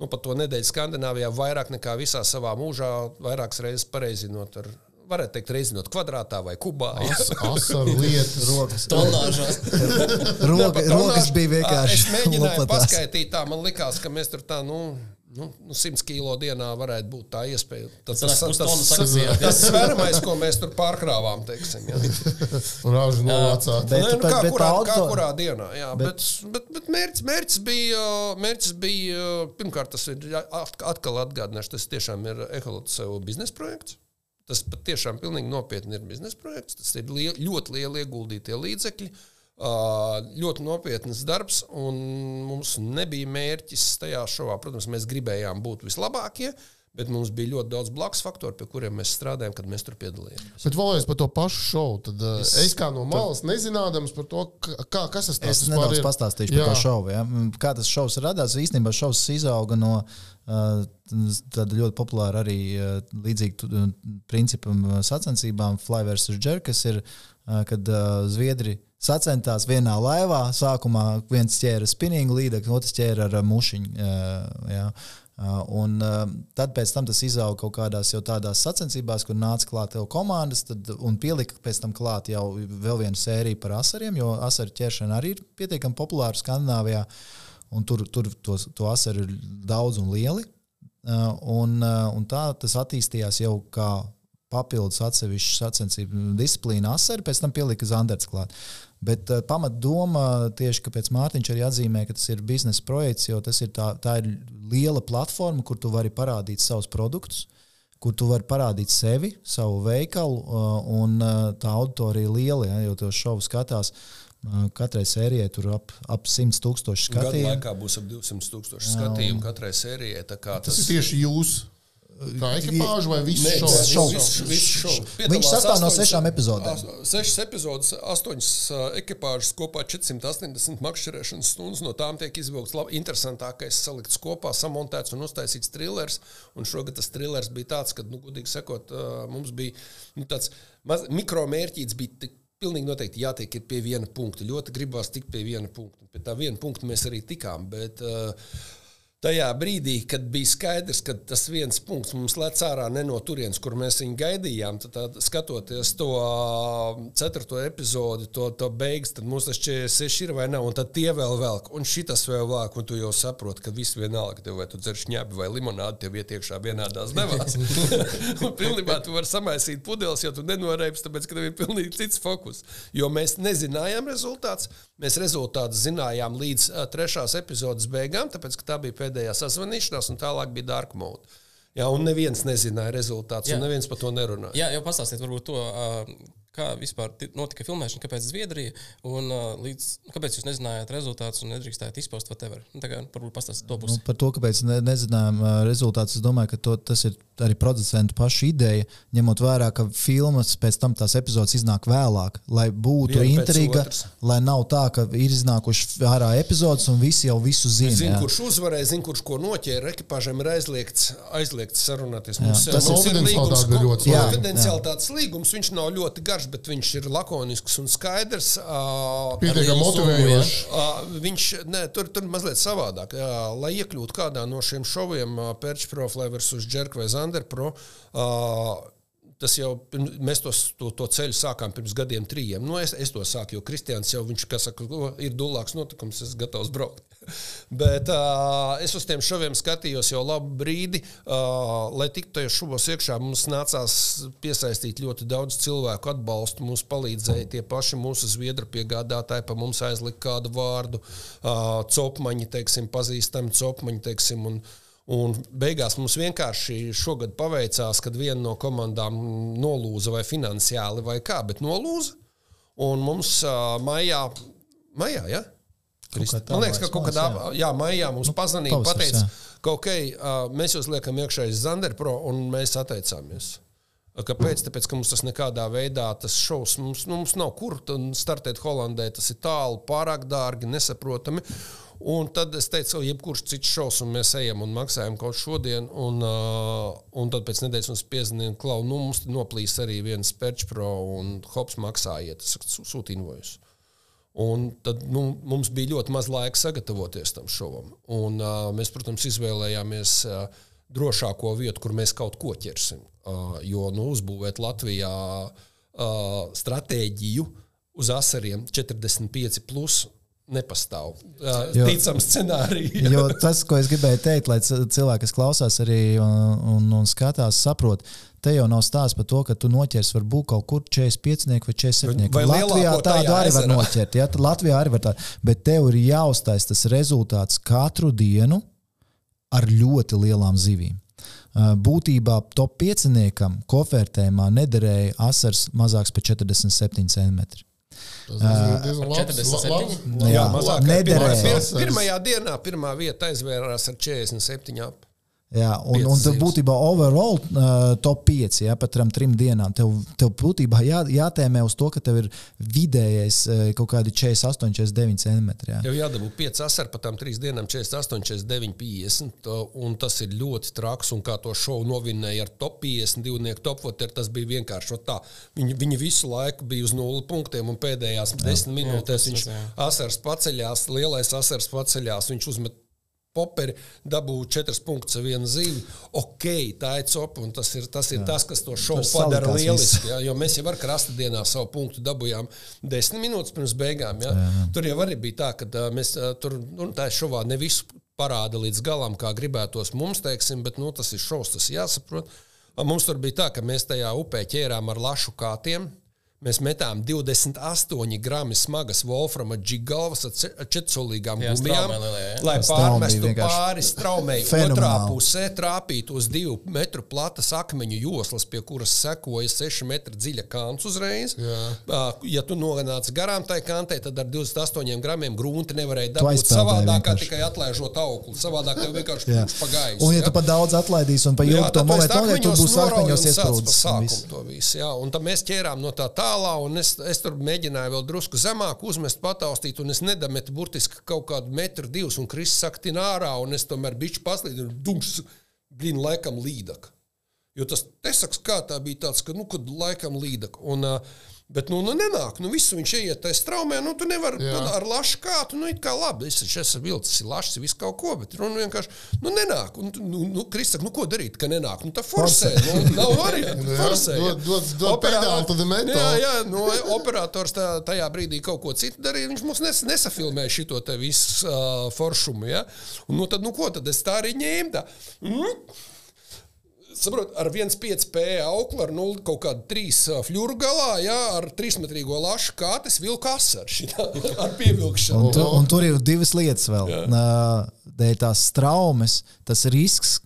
nu, pat to nedēļu Skandināvijā vairāk nekā visā savā mūžā, vairākas reizes pareizinot ar, varētu teikt, reizinot kvadrātā vai kubā. Ja? As, asaru lietas. Rokas, Tonāžās. roka, Pat rokas bija vienkārši. Es mēģināju paskaidrot, tā man likās, ka mēs tur tā, nu, nu, nu 100 kilo dienā varētu būt tā iespēja. Tas tas- pustonu tas- sakasījāt. tas sveramais, ko mēs tur pārkrāvām, teiksim. Rāžu novācāt. Bet- Nē, nu, kā, bet kurā, auto- kā kurā dienā, jā, Bet- bet, bet, bet mērķis, mērķis, bija, mērķis bija, pirmkārt, tas ir atkal atgādināšu, tas tiešām ir Eholots sev biznesa projekts. Tas patiešām pilnīgi nopietni ir biznesa projekts. Tas ir liel, ļoti lieli ieguldītie līdzekļi, ā, ļoti nopietns darbs, un mums nebija mērķis tajā šovā. Protams, mēs gribējām būt vislabākie, bet mums bija ļoti daudz blakus faktoru, pie kuriem mēs strādājām, kad mēs tur piedalījāmies. Bet vēlreiz par to pašu šovu. Tad, es, es kā no malas nezinādams par to, kā, kas tas Es vispār nedaudz ir. pastāstīšu par Jā. to šovu. Ja? Kā tas šovs radās? Īstenībā šovs izauga no uh, tāda ļoti populāra arī uh, līdzīga principam sacensībām Fly vs. Jerk, kas ir, uh, kad Zviedri sacentās vienā laivā. Sākumā viens ķēra spinningu līdzekli, otrs ķēra ar uh, mušiņu. Uh, ja? Uh, un tad pēc tam tas izauga kaut kādās jau tādās sacensībās, kur nāca klāt jau komandas, tad, un pielika pēc tam klāt jau vēl vienu sēriju par asariem, jo asaru ķeršana arī ir pietiekami populāra Skandināvijā, un tur, tur to, to asaru ir daudz un lieli. Un, un tā tas attīstījās jau kā papildus atsevišķa sacensību disciplīna asari, pēc tam pielika Zandarts klāt. Bet uh, pamatdoma tieši, kāpēc Mārtiņš arī atzīmē, ka tas ir biznesa projekts, jo tas ir tā, tā ir liela platforma, kur tu vari parādīt savus produktus, kur tu vari parādīt sevi, savu veikalu, uh, un uh, tā auditorija ir liela, ja, jo to šovu skatās. Katrai sērijai tur ap, ap 100 tūkstoši Gadu skatījumu. laikā būs ap 200 tūkstoši skatījumu katrai sērijai. tā kā Tas ir tieši jūs. Kā ekipāža vai viss Nē, šovs? Viņš sastāv no sešām epizodēm. as- Sešas epizodes, astoņas ekipāžas kopā 480 makšķerēšanas stundas. No tām tiek izvilkts labi, interesantākais, salikts kopā, samontēts un uztaisīts trilers. Un šogad tas trilers bija tāds, ka, nu, godīgi sakot, mums bija nu, tāds maz, mikromērķīts. Bija tik, Pilnīgi noteikti jātiek ir pie viena punkta. Ļoti gribās tikt pie viena punkta. Pie tā viena punkta mēs arī tikām. Bet, uh, Tajā brīdī, kad bija skaidrs, ka tas viens punkts mums lec ārā ne no turienes, kur mēs viņu gaidījām, tad, tad skatoties to ceturto epizodi, to, to beigas, tad mums tas 46 ir vai nav, un tad tie vēl velk, un šitas vēl velk, un tu jau saproti, ka viss vienalga, tev vai tu dzer šņēbi vai limonādi, tev iet iekšā vienādās devās. un pilnībā tu vari samaisīt pudeles, ja tu nenoreips, tāpēc, ka tev ir pilnīgi cits fokus. Jo mēs nezinājām rezultātus, mēs rezultātus zinājām līdz trešās epizodes beigām, tāpēc, ka tā bija pēdējā sazvanīšanās, un tālāk bija dark mode. Jā, un neviens nezināja rezultātus, Jā. un neviens par to nerunāja. Jā, jau pastāstiet, varbūt to, ā, kā vispār ti- notika filmēšana, kāpēc Zviedrija un līdz, kāpēc jūs nezinājāt rezultātus un nedrīkstējāt izpaust whatever. Nu, tā kā varbūt pastāstiet to Nu, pusi. par to, kāpēc ne, nezinām ā, rezultātus, es domāju, ka to, tas ir arī producentu pašu ideja, ņemot vērā, ka filmas pēc tam tās epizodes iznāk vēlāk, lai būtu Viena pēc intriga, lai nav tā, ka ir iznākuši ārā epizodes un visi jau visu zina. Zinu, jā. kurš uzvarēja, zinu, kurš ko noķēra. Ekipāžam ir aizliegts, aizliegts sarunāties. Mums, Tas mums ir- ļoti svarīga. Konfidencialitātes līgums, viņš nav ļoti garš, bet viņš ir lakonisks un skaidrs. Pietiekami. Ā, Viņš ne, tur, tur mazliet savādāk. Jā, lai iekļūtu kādā no šiem šoviem, Pērčs Pro, Flavors uz Džerka vai Zander Pro, ā, tas jau pirms- mēs tos, to, to ceļu sākām pirms gadiem, trījiem. Nu, es, es to sāku, jo Kristians jau viņš, saka, "O, ir dulāks notikums, es esmu gatavs braukt. Bet uh, es uz tiem šoviem skatījos jau labu brīdi. Uh, lai tiktu tajos šovos iekšā, mums nācās piesaistīt ļoti daudz cilvēku atbalstu. Mums palīdzēja tie paši mūsu zviedru piegādātāji, pa mums aizlika kādu vārdu, uh, copmaņi, teiksim, pazīstami copmaņi, teiksim. Un, Un beigās mums vienkārši šogad paveicās, kad viena no komandām nolūza vai finansiāli vai kā, bet nolūza. Un mums uh, maijā, maijā ja? Tā, man liekas, ka kaut kādā jā. Jā, maijā mums nu, pazvanīja, pateica, ka ok, uh, mēs jūs liekam iekšā uz Zanderpro un mēs atteicāmies. Kāpēc? Tāpēc, ka mums tas nekādā veidā tas šovs, mums, nu, mums nav kur startēt Holandē, tas ir tālu, pārāk dārgi, nesaprotami. Un tad es teicu, ka jebkurš cits šovs, un mēs ejam un maksājam kaut šodien, un, uh, un tad pēc nedēļas mums piezvanīja, ka nu, mums noplīs arī viens Perch Pro un Hops maksājiet, sūta invoice. Un tad nu, mums bija ļoti maz laika sagatavoties tam šovam. Un, uh, mēs, protams, izvēlējāmies uh, drošāko vietu, kur mēs kaut ko ķersim. Uh, jo nu, uzbūvēt Latvijā uh, stratēģiju uz asariem 45 plus nepastāv. Jo- ticams scenārijs. Jo tas, ko es gribēju teikt, lai cilvēki, kas klausās arī un, un, un skatās, saprot, te jau nav stāsts par to, ka tu noķers varbūt kaut kur 45 vai 47. Vai Latvijā tādu arī var ezerā. noķert. Ja? Latvijā arī var tādu. Bet tev ir jāuztais tas rezultāts katru dienu ar ļoti lielām zivīm. Uh, Būtībā top 5 kofertējumā nederēja asars mazāks par 47 cm. Tas diezgan- diezgan labs- 47? labs- Jā, labs- mazāk nederēja. Pirmā, pirmajā dienā pirmā vieta aizvērās ar 47 ap. Jā, un, un zivs. būtībā overall uh, top 5, ja pat trim, trim dienām, tev, tev būtībā jā, jātēmē uz to, ka tev ir vidējais uh, kaut kādi 48, 49 centimetri. Jā. Jau jādabū 5 asari par tām 3 dienām, 48, 49, 50. Un tas ir ļoti traks. Un kā to šovu novinēja ar top 50, divnieku topvoteru, tas bija vienkārši tā. Viņi, viņi visu laiku bija uz nulli punktiem, un pēdējās 10 minūtēs tas viņš jā. asars paceļās, lielais asars paceļās, viņš uzmet poperi, dabūja četras punktus ar vienu zīmi. Ok, tā ir copa, un tas ir tas, ir tas kas to šovu padara lieliski. Ja, jo mēs jau ar krasta dienā savu punktu dabūjām desmit minūtes pirms beigām. Ja. Tur jau arī bija tā, ka mēs tur, nu, tā šovā ne visu parāda līdz galam, kā gribētos mums, teiksim, bet nu, tas ir šovs, tas jāsaprot. Mums tur bija tā, ka mēs tajā upē ķērām ar lašu kātiem. Mēs metām 28 gramu smagas Wolframa džigāvas ar Jā, gumijām, lai pārmestu pāri straumei. Otrā pusē trāpīt uz divu metru platas akmeņu joslas, pie kuras sekoja 6 metru dziļa kants uzreiz. Jā. Ja tu nonāc garām tai kantei, tad ar 28 gramiem grunti nevarēja dabūt savādāk, tikai atlaižot augli. Savādāk tev vienkārši Jā. kļūst pa gaisu. Un, ja tu pat daudz atlaidīsi un pa ilgu to momentu tad būs akmeņos pa iesprūdis. jā. Un tad mēs ķērām no tā tālā, un es, es tur mēģināju vēl drusku zemāk uzmest, pataustīt, un es nedametu burtiski kaut kādu metru, divus, un Kristis saka, tin ārā, un es tomēr bišķi paslīdu, un dumps, blin, laikam līdaka. Jo tas nesaks, kā tā bija tāds, ka, nu, kad laikam līdaka. Un, ā, Bet, nu, nu nenāk, nu, visu viņš ieiet tajā straumē, nu, tu nevari tad ar lašu kātu, nu, it kā labi, es esmu vilcis, ir lašs, viss kaut ko, bet runa vienkārši, nu, nenāk. Un, nu, nu Kristak, nu, ko darīt, ka nenāk? Nu, tā forsē, nu, nav variantu, forsē. dod- dod- dod pedāli, tad metāli. Jā, jā, no operators tā, tajā brīdī kaut ko citu darīja, viņš mums nes, nesafilmēja šito te visu uh, foršumu, ja? Un, nu, tad, nu, ko tad es tā arī ņēmu tā? Mm? Saprot, ar 1,5 p auklu, ar 0, kaut kādu 3 fļuru galā, jā, ar 3 metrīgo lašu kātes vilku asaru šitā, ar pievilkšanu. Un, tu, un tur ir divas lietas vēl. Uh, Dēļ tās traumas, tas risks.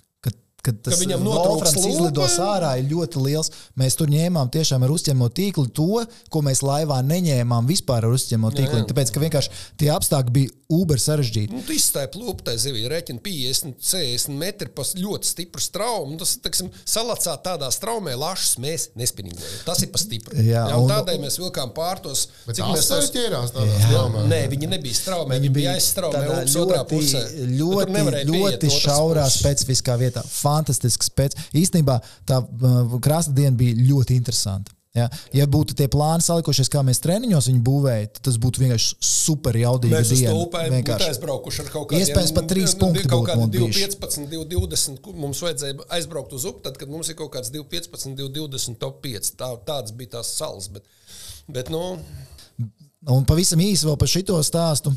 Ka- Kad tas viņam notrūks Wolframs izlidos ārā, ir ļoti liels. Mēs tur ņēmām tiešām ar uzņēmumu tīklu to, ko mēs laivā neņēmām vispār ar uzņēmumu tīklu. Tāpēc, ka vienkārši tie apstākļi bija uber sarežģīti. Nu, tu izstāji plūpu tajā zivī, rēķina 50, 60 metri pa ļoti stipru straumu. Tas, teiksim, salacā tādā straumē lašas mēs nespinīgojam. Tas ir pa stipru. Jā, Jā, un un- tādēļ mēs vilkām pārtos. Bet cik mēs tos- ķērās tādā straumē. Nē, viņi nebija straumē, viņi bija aizstraumē ļoti, ļoti, ļoti šaurā, specifiskā vietā. Fantastisks pēc. Īstenībā tā uh, krasta diena bija ļoti interesanta. Ja, ja būtu tie plāni salikušies, kā mēs treniņos viņu būvējām, tad tas būtu vienkārši super jaudīgi. Mēs būtu Vienkārši. aizbraukuši ar kaut kādiem Iespējams, pat trīs nu, punkti Kaut kādi mums bijuši. 2,15, 2,20. kur Mums vajadzēja aizbraukt uz upi, tad, kad mums ir kaut kāds 2,15, 2,20 top 5. Tā, tāds bija tās salas. Bet, bet nu, Un pavisam īsi vēl par šito stāstu.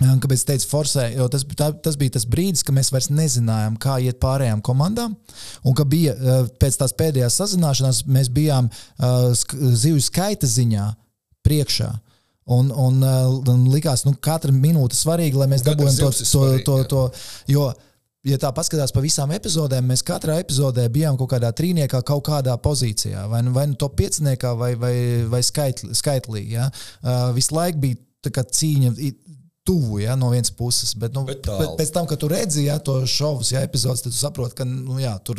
Kāpēc es teicu, forsē, jo tas, tā, tas bija tas brīdis, kad mēs vairs nezinājām, kā iet pārējām komandām. Un ka bija eh, pēc tās pēdējās sazināšanās, mēs bijām uh, zivju skaita ziņā priekšā. Un, un, uh, un likās, ka nu, katra minūte svarīga, lai mēs dabūjam to, ir to, to, to. Jo, ja tā paskatās pa visām epizodēm, mēs katrā epizodē bijām kaut kādā trīniekā, kaut kādā pozīcijā. Vai nu, vai nu top pieciniekā, vai, vai, vai skaitlī. Ja? Uh, visu laiku bija cīņa. Tuvu, ja, no vienas puses, bet, nu, Bet tālu. pēc tam, kad tu redzi ja, to šovu, ja epizodes, tad tu saproti, ka nu, jā, tur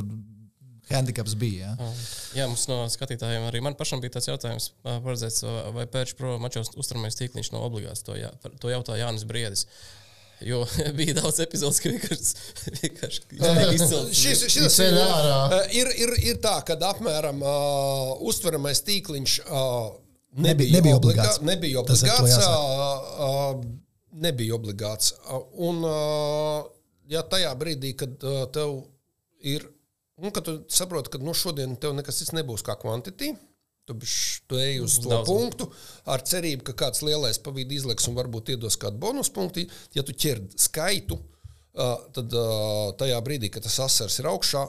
handicaps bija. Ja? Jā, mums no skatītājiem arī man pašam bija tāds jautājums, paredzēts, vai pērč pro mačos uzturamais tīkliņš nav obligāts. To, jā, to jautā Jānis Briedis. Jo bija daudz epizodes, ka vienkārši, vienkārši izcēlts. Šis, šis Ir ir, ir, ir tā, ka apmēram uh, uztveramais tīkliņš uh, Nebija- nebija, nebija obligā, obligāts. nebija obligāts. Nebija obligāts. Un, ja tajā brīdī, kad tev ir, nu, kad tu saproti, ka nu, šodien tev nekas cits nebūs kā kvantitīva. Tu, tu ej uz to Daudz. punktu ar cerību, ka kāds lielais pavīdi izliks un varbūt iedos kādu bonus punktu. Ja tu ķer skaitu, tad tajā brīdī, kad tas asars ir augšā,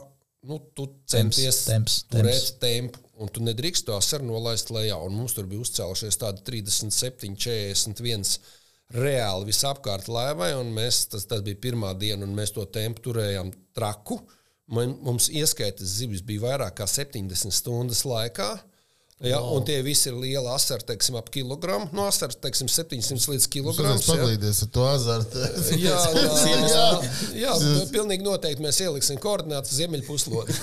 nu, tu centies temps, turēt temps. tempu. Un tu nedrīkst to asaru nolaist lejā. Un mums tur bija uzcēlušies tādi 37, 41 reāli visapkārt laivai. un Mēs, tas, tas bija pirmā diena, un mēs to tempu turējām traku. Man, mums ieskaitas zivis bija vairāk kā 70 stundas laikā. Ja, wow. Un tie visi ir lieli asari, teiksim, ap kilogramu. No asars, teiksim, 700 līdz kilogramam. paglīdies ar to azartu. Jā, jā, jā, jā, pilnīgi noteikti mēs ieliksim koordinātus ziemeļpuslodē.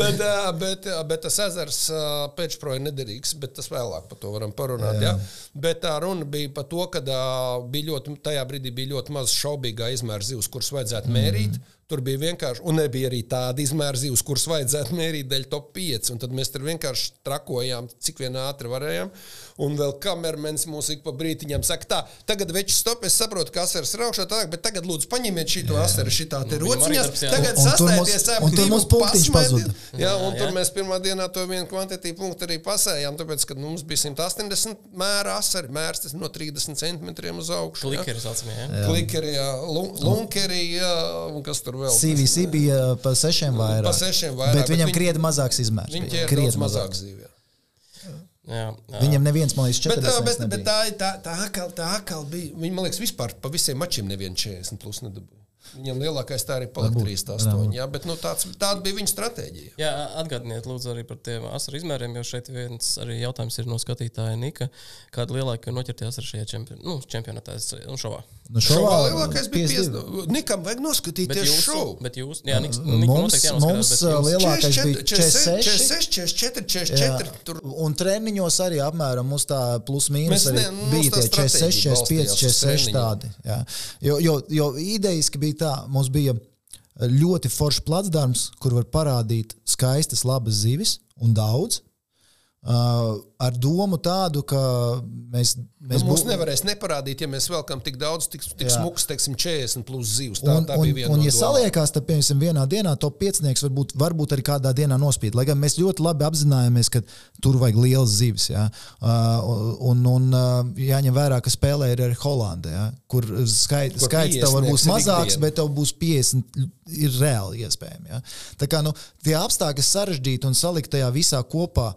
bet, bet, bet tas ezers ā, pēčproja nederīgs, bet tas vēlāk par to varam parunāt. Jā. Bet tā runa bija par to, ka bija ļoti, tajā brīdī bija ļoti maz šaubīgā izmēra zivs, kuras vajadzētu mērīt. Tur bija vienkārši, un nebija arī tāda izmēra zivs, kuras vajadzētu mērīt dēļ top 5. Un tad mēs tur vienkārši trakojām, cik vien ātri varējām. Un vēl kamermens mums ik pa brītiņam saka, tā, tagad veči stop, es saprotu, ka asars ir augšā, tā, bet tagad lūdzu paņemiet šito asaru, šitā te viņam arī rociņās. darbs, jā. Tagad sastājieties ap un tur mums punktiņš pazuda. Jā, un Jā, tur jā. mēs pirmā dienā to vienu kvantitīvu punktu arī pasējām, tāpēc, ka nu, mums bija 180 mēra asari, mērs tas no 30 centimetriem uz augšu. jā. Klikeri saucamie. Ja? Klikeri, jā, lun- lunkeri, jā, un kas tur vēl? CVC bija pa sešiem vairāk. Pa sešiem vairāk, Bet viņam krietni mazāks izmērs. Ķēra krietni mazāk mazāks. zīvē. Jā, jā. Viņam neviens, man liekas, Bet, 40. ā, bet, bet nebija. tā, tā, tā, atkal, tā atkal bija. Viņi, man liekas, vispār pa visiem mačiem nevienu 40 plus nedabūja. Viņam lielākais tā arī palika 38. Jā, bet nu, tāds, tāda bija viņa stratēģija. Jā, atgādiniet, lūdzu, arī par tiem asaru izmēriem, jo šeit viens arī jautājums ir no skatītāja Nika. Kāda lielākā noķerties ar šajā čempion, nu, čempionātā un šovā? Nu, Šovā lielākais bija 52. 50. Nikam vajag noskatīties jūs, šovu. bet jūs, jā, Niks, Niku Mums, mums lielākais bija 46, 46. 44, 44, Jā. 44. Tur Un treniņos arī apmēram mums tā plus mīnus mums bija tie 46, stratēģija 45, balstījās uz 46 treniņiem. tādi. Jo, jo, jo idejiski bija tā, mums bija ļoti foršs placdarms, kur var parādīt skaistas, labas zivis un daudz. Uh, ar domu tādu, ka mēs, Mēs Nu, mums bū- nevarēs neparādīt, ja mēs velkam tik daudz, tik, tik Jā. smuks, teiksim, 40 plus zivs. Tā, Un, tā un, bija viena un no ja domām. saliekās, tad, piemēram, vienā dienā to piecinieks varbūt, varbūt arī kādā dienā nospīd. Lai gan mēs ļoti labi apzināmies, ka tur vajag liels zivs. Ja? Uh, un, un uh, jāņem vērā, ka spēlē ir arī Holanda, ja? kur skait, Kur skaits tev var būt 50 ir mazāks, bet tev būs 50 ir reāli iespējami. Ja? Tā kā nu, tie apstākļi sarežģīti un salikt tajā visā kopā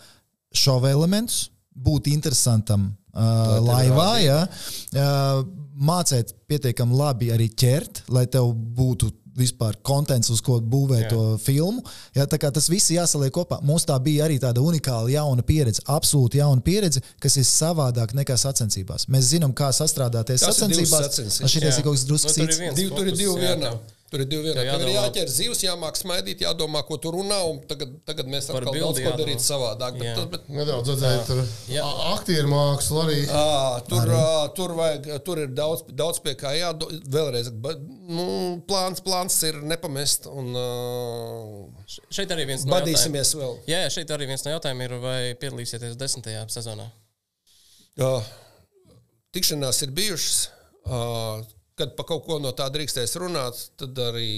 šova elementus, būt interesantam uh, laivā, ja? uh, mācīt pietiekami labi arī ķert, lai tev būtu vispār kontents, uz ko būvēt to filmu. Ja, tā kā tas viss jāsaliek kopā. Mums tā bija arī tāda unikāla jauna pieredze, absolūti jauna pieredze, kas ir savādāk nekā sacensībās. Mēs zinām, kā sastrādāties Tas sacensībās. Šis ir kaut kas drusku Nu, tur ir cits. Divi, tur ir divi jā, vienā. Tur ir divi vienā. Tev Tur ir jādomā- jāķer zivs, jāmāk smaidīt, jādomā, ko tur runā. un Tagad, tagad mēs bildi daudz ko jādomā. darīt savādāk. Bet, tas- bet, Nedaudz redzēju, tur aktieru mākslu arī. Ā, tur, ā, tur, vajag, tur ir daudz, daudz pie kā jādod. Vēlreiz, bet, nu, plāns, plāns ir nepamest. Un, uh, Šeit arī viens no jautājumiem. vēl. Jā, jā, šeit arī viens no jautājumiem ir, vai piedalīsieties desmitajā sezonā. Jā, tikšanās ir bijušas. ā, Kad par kaut ko no tā drīkstēs runāt, tad arī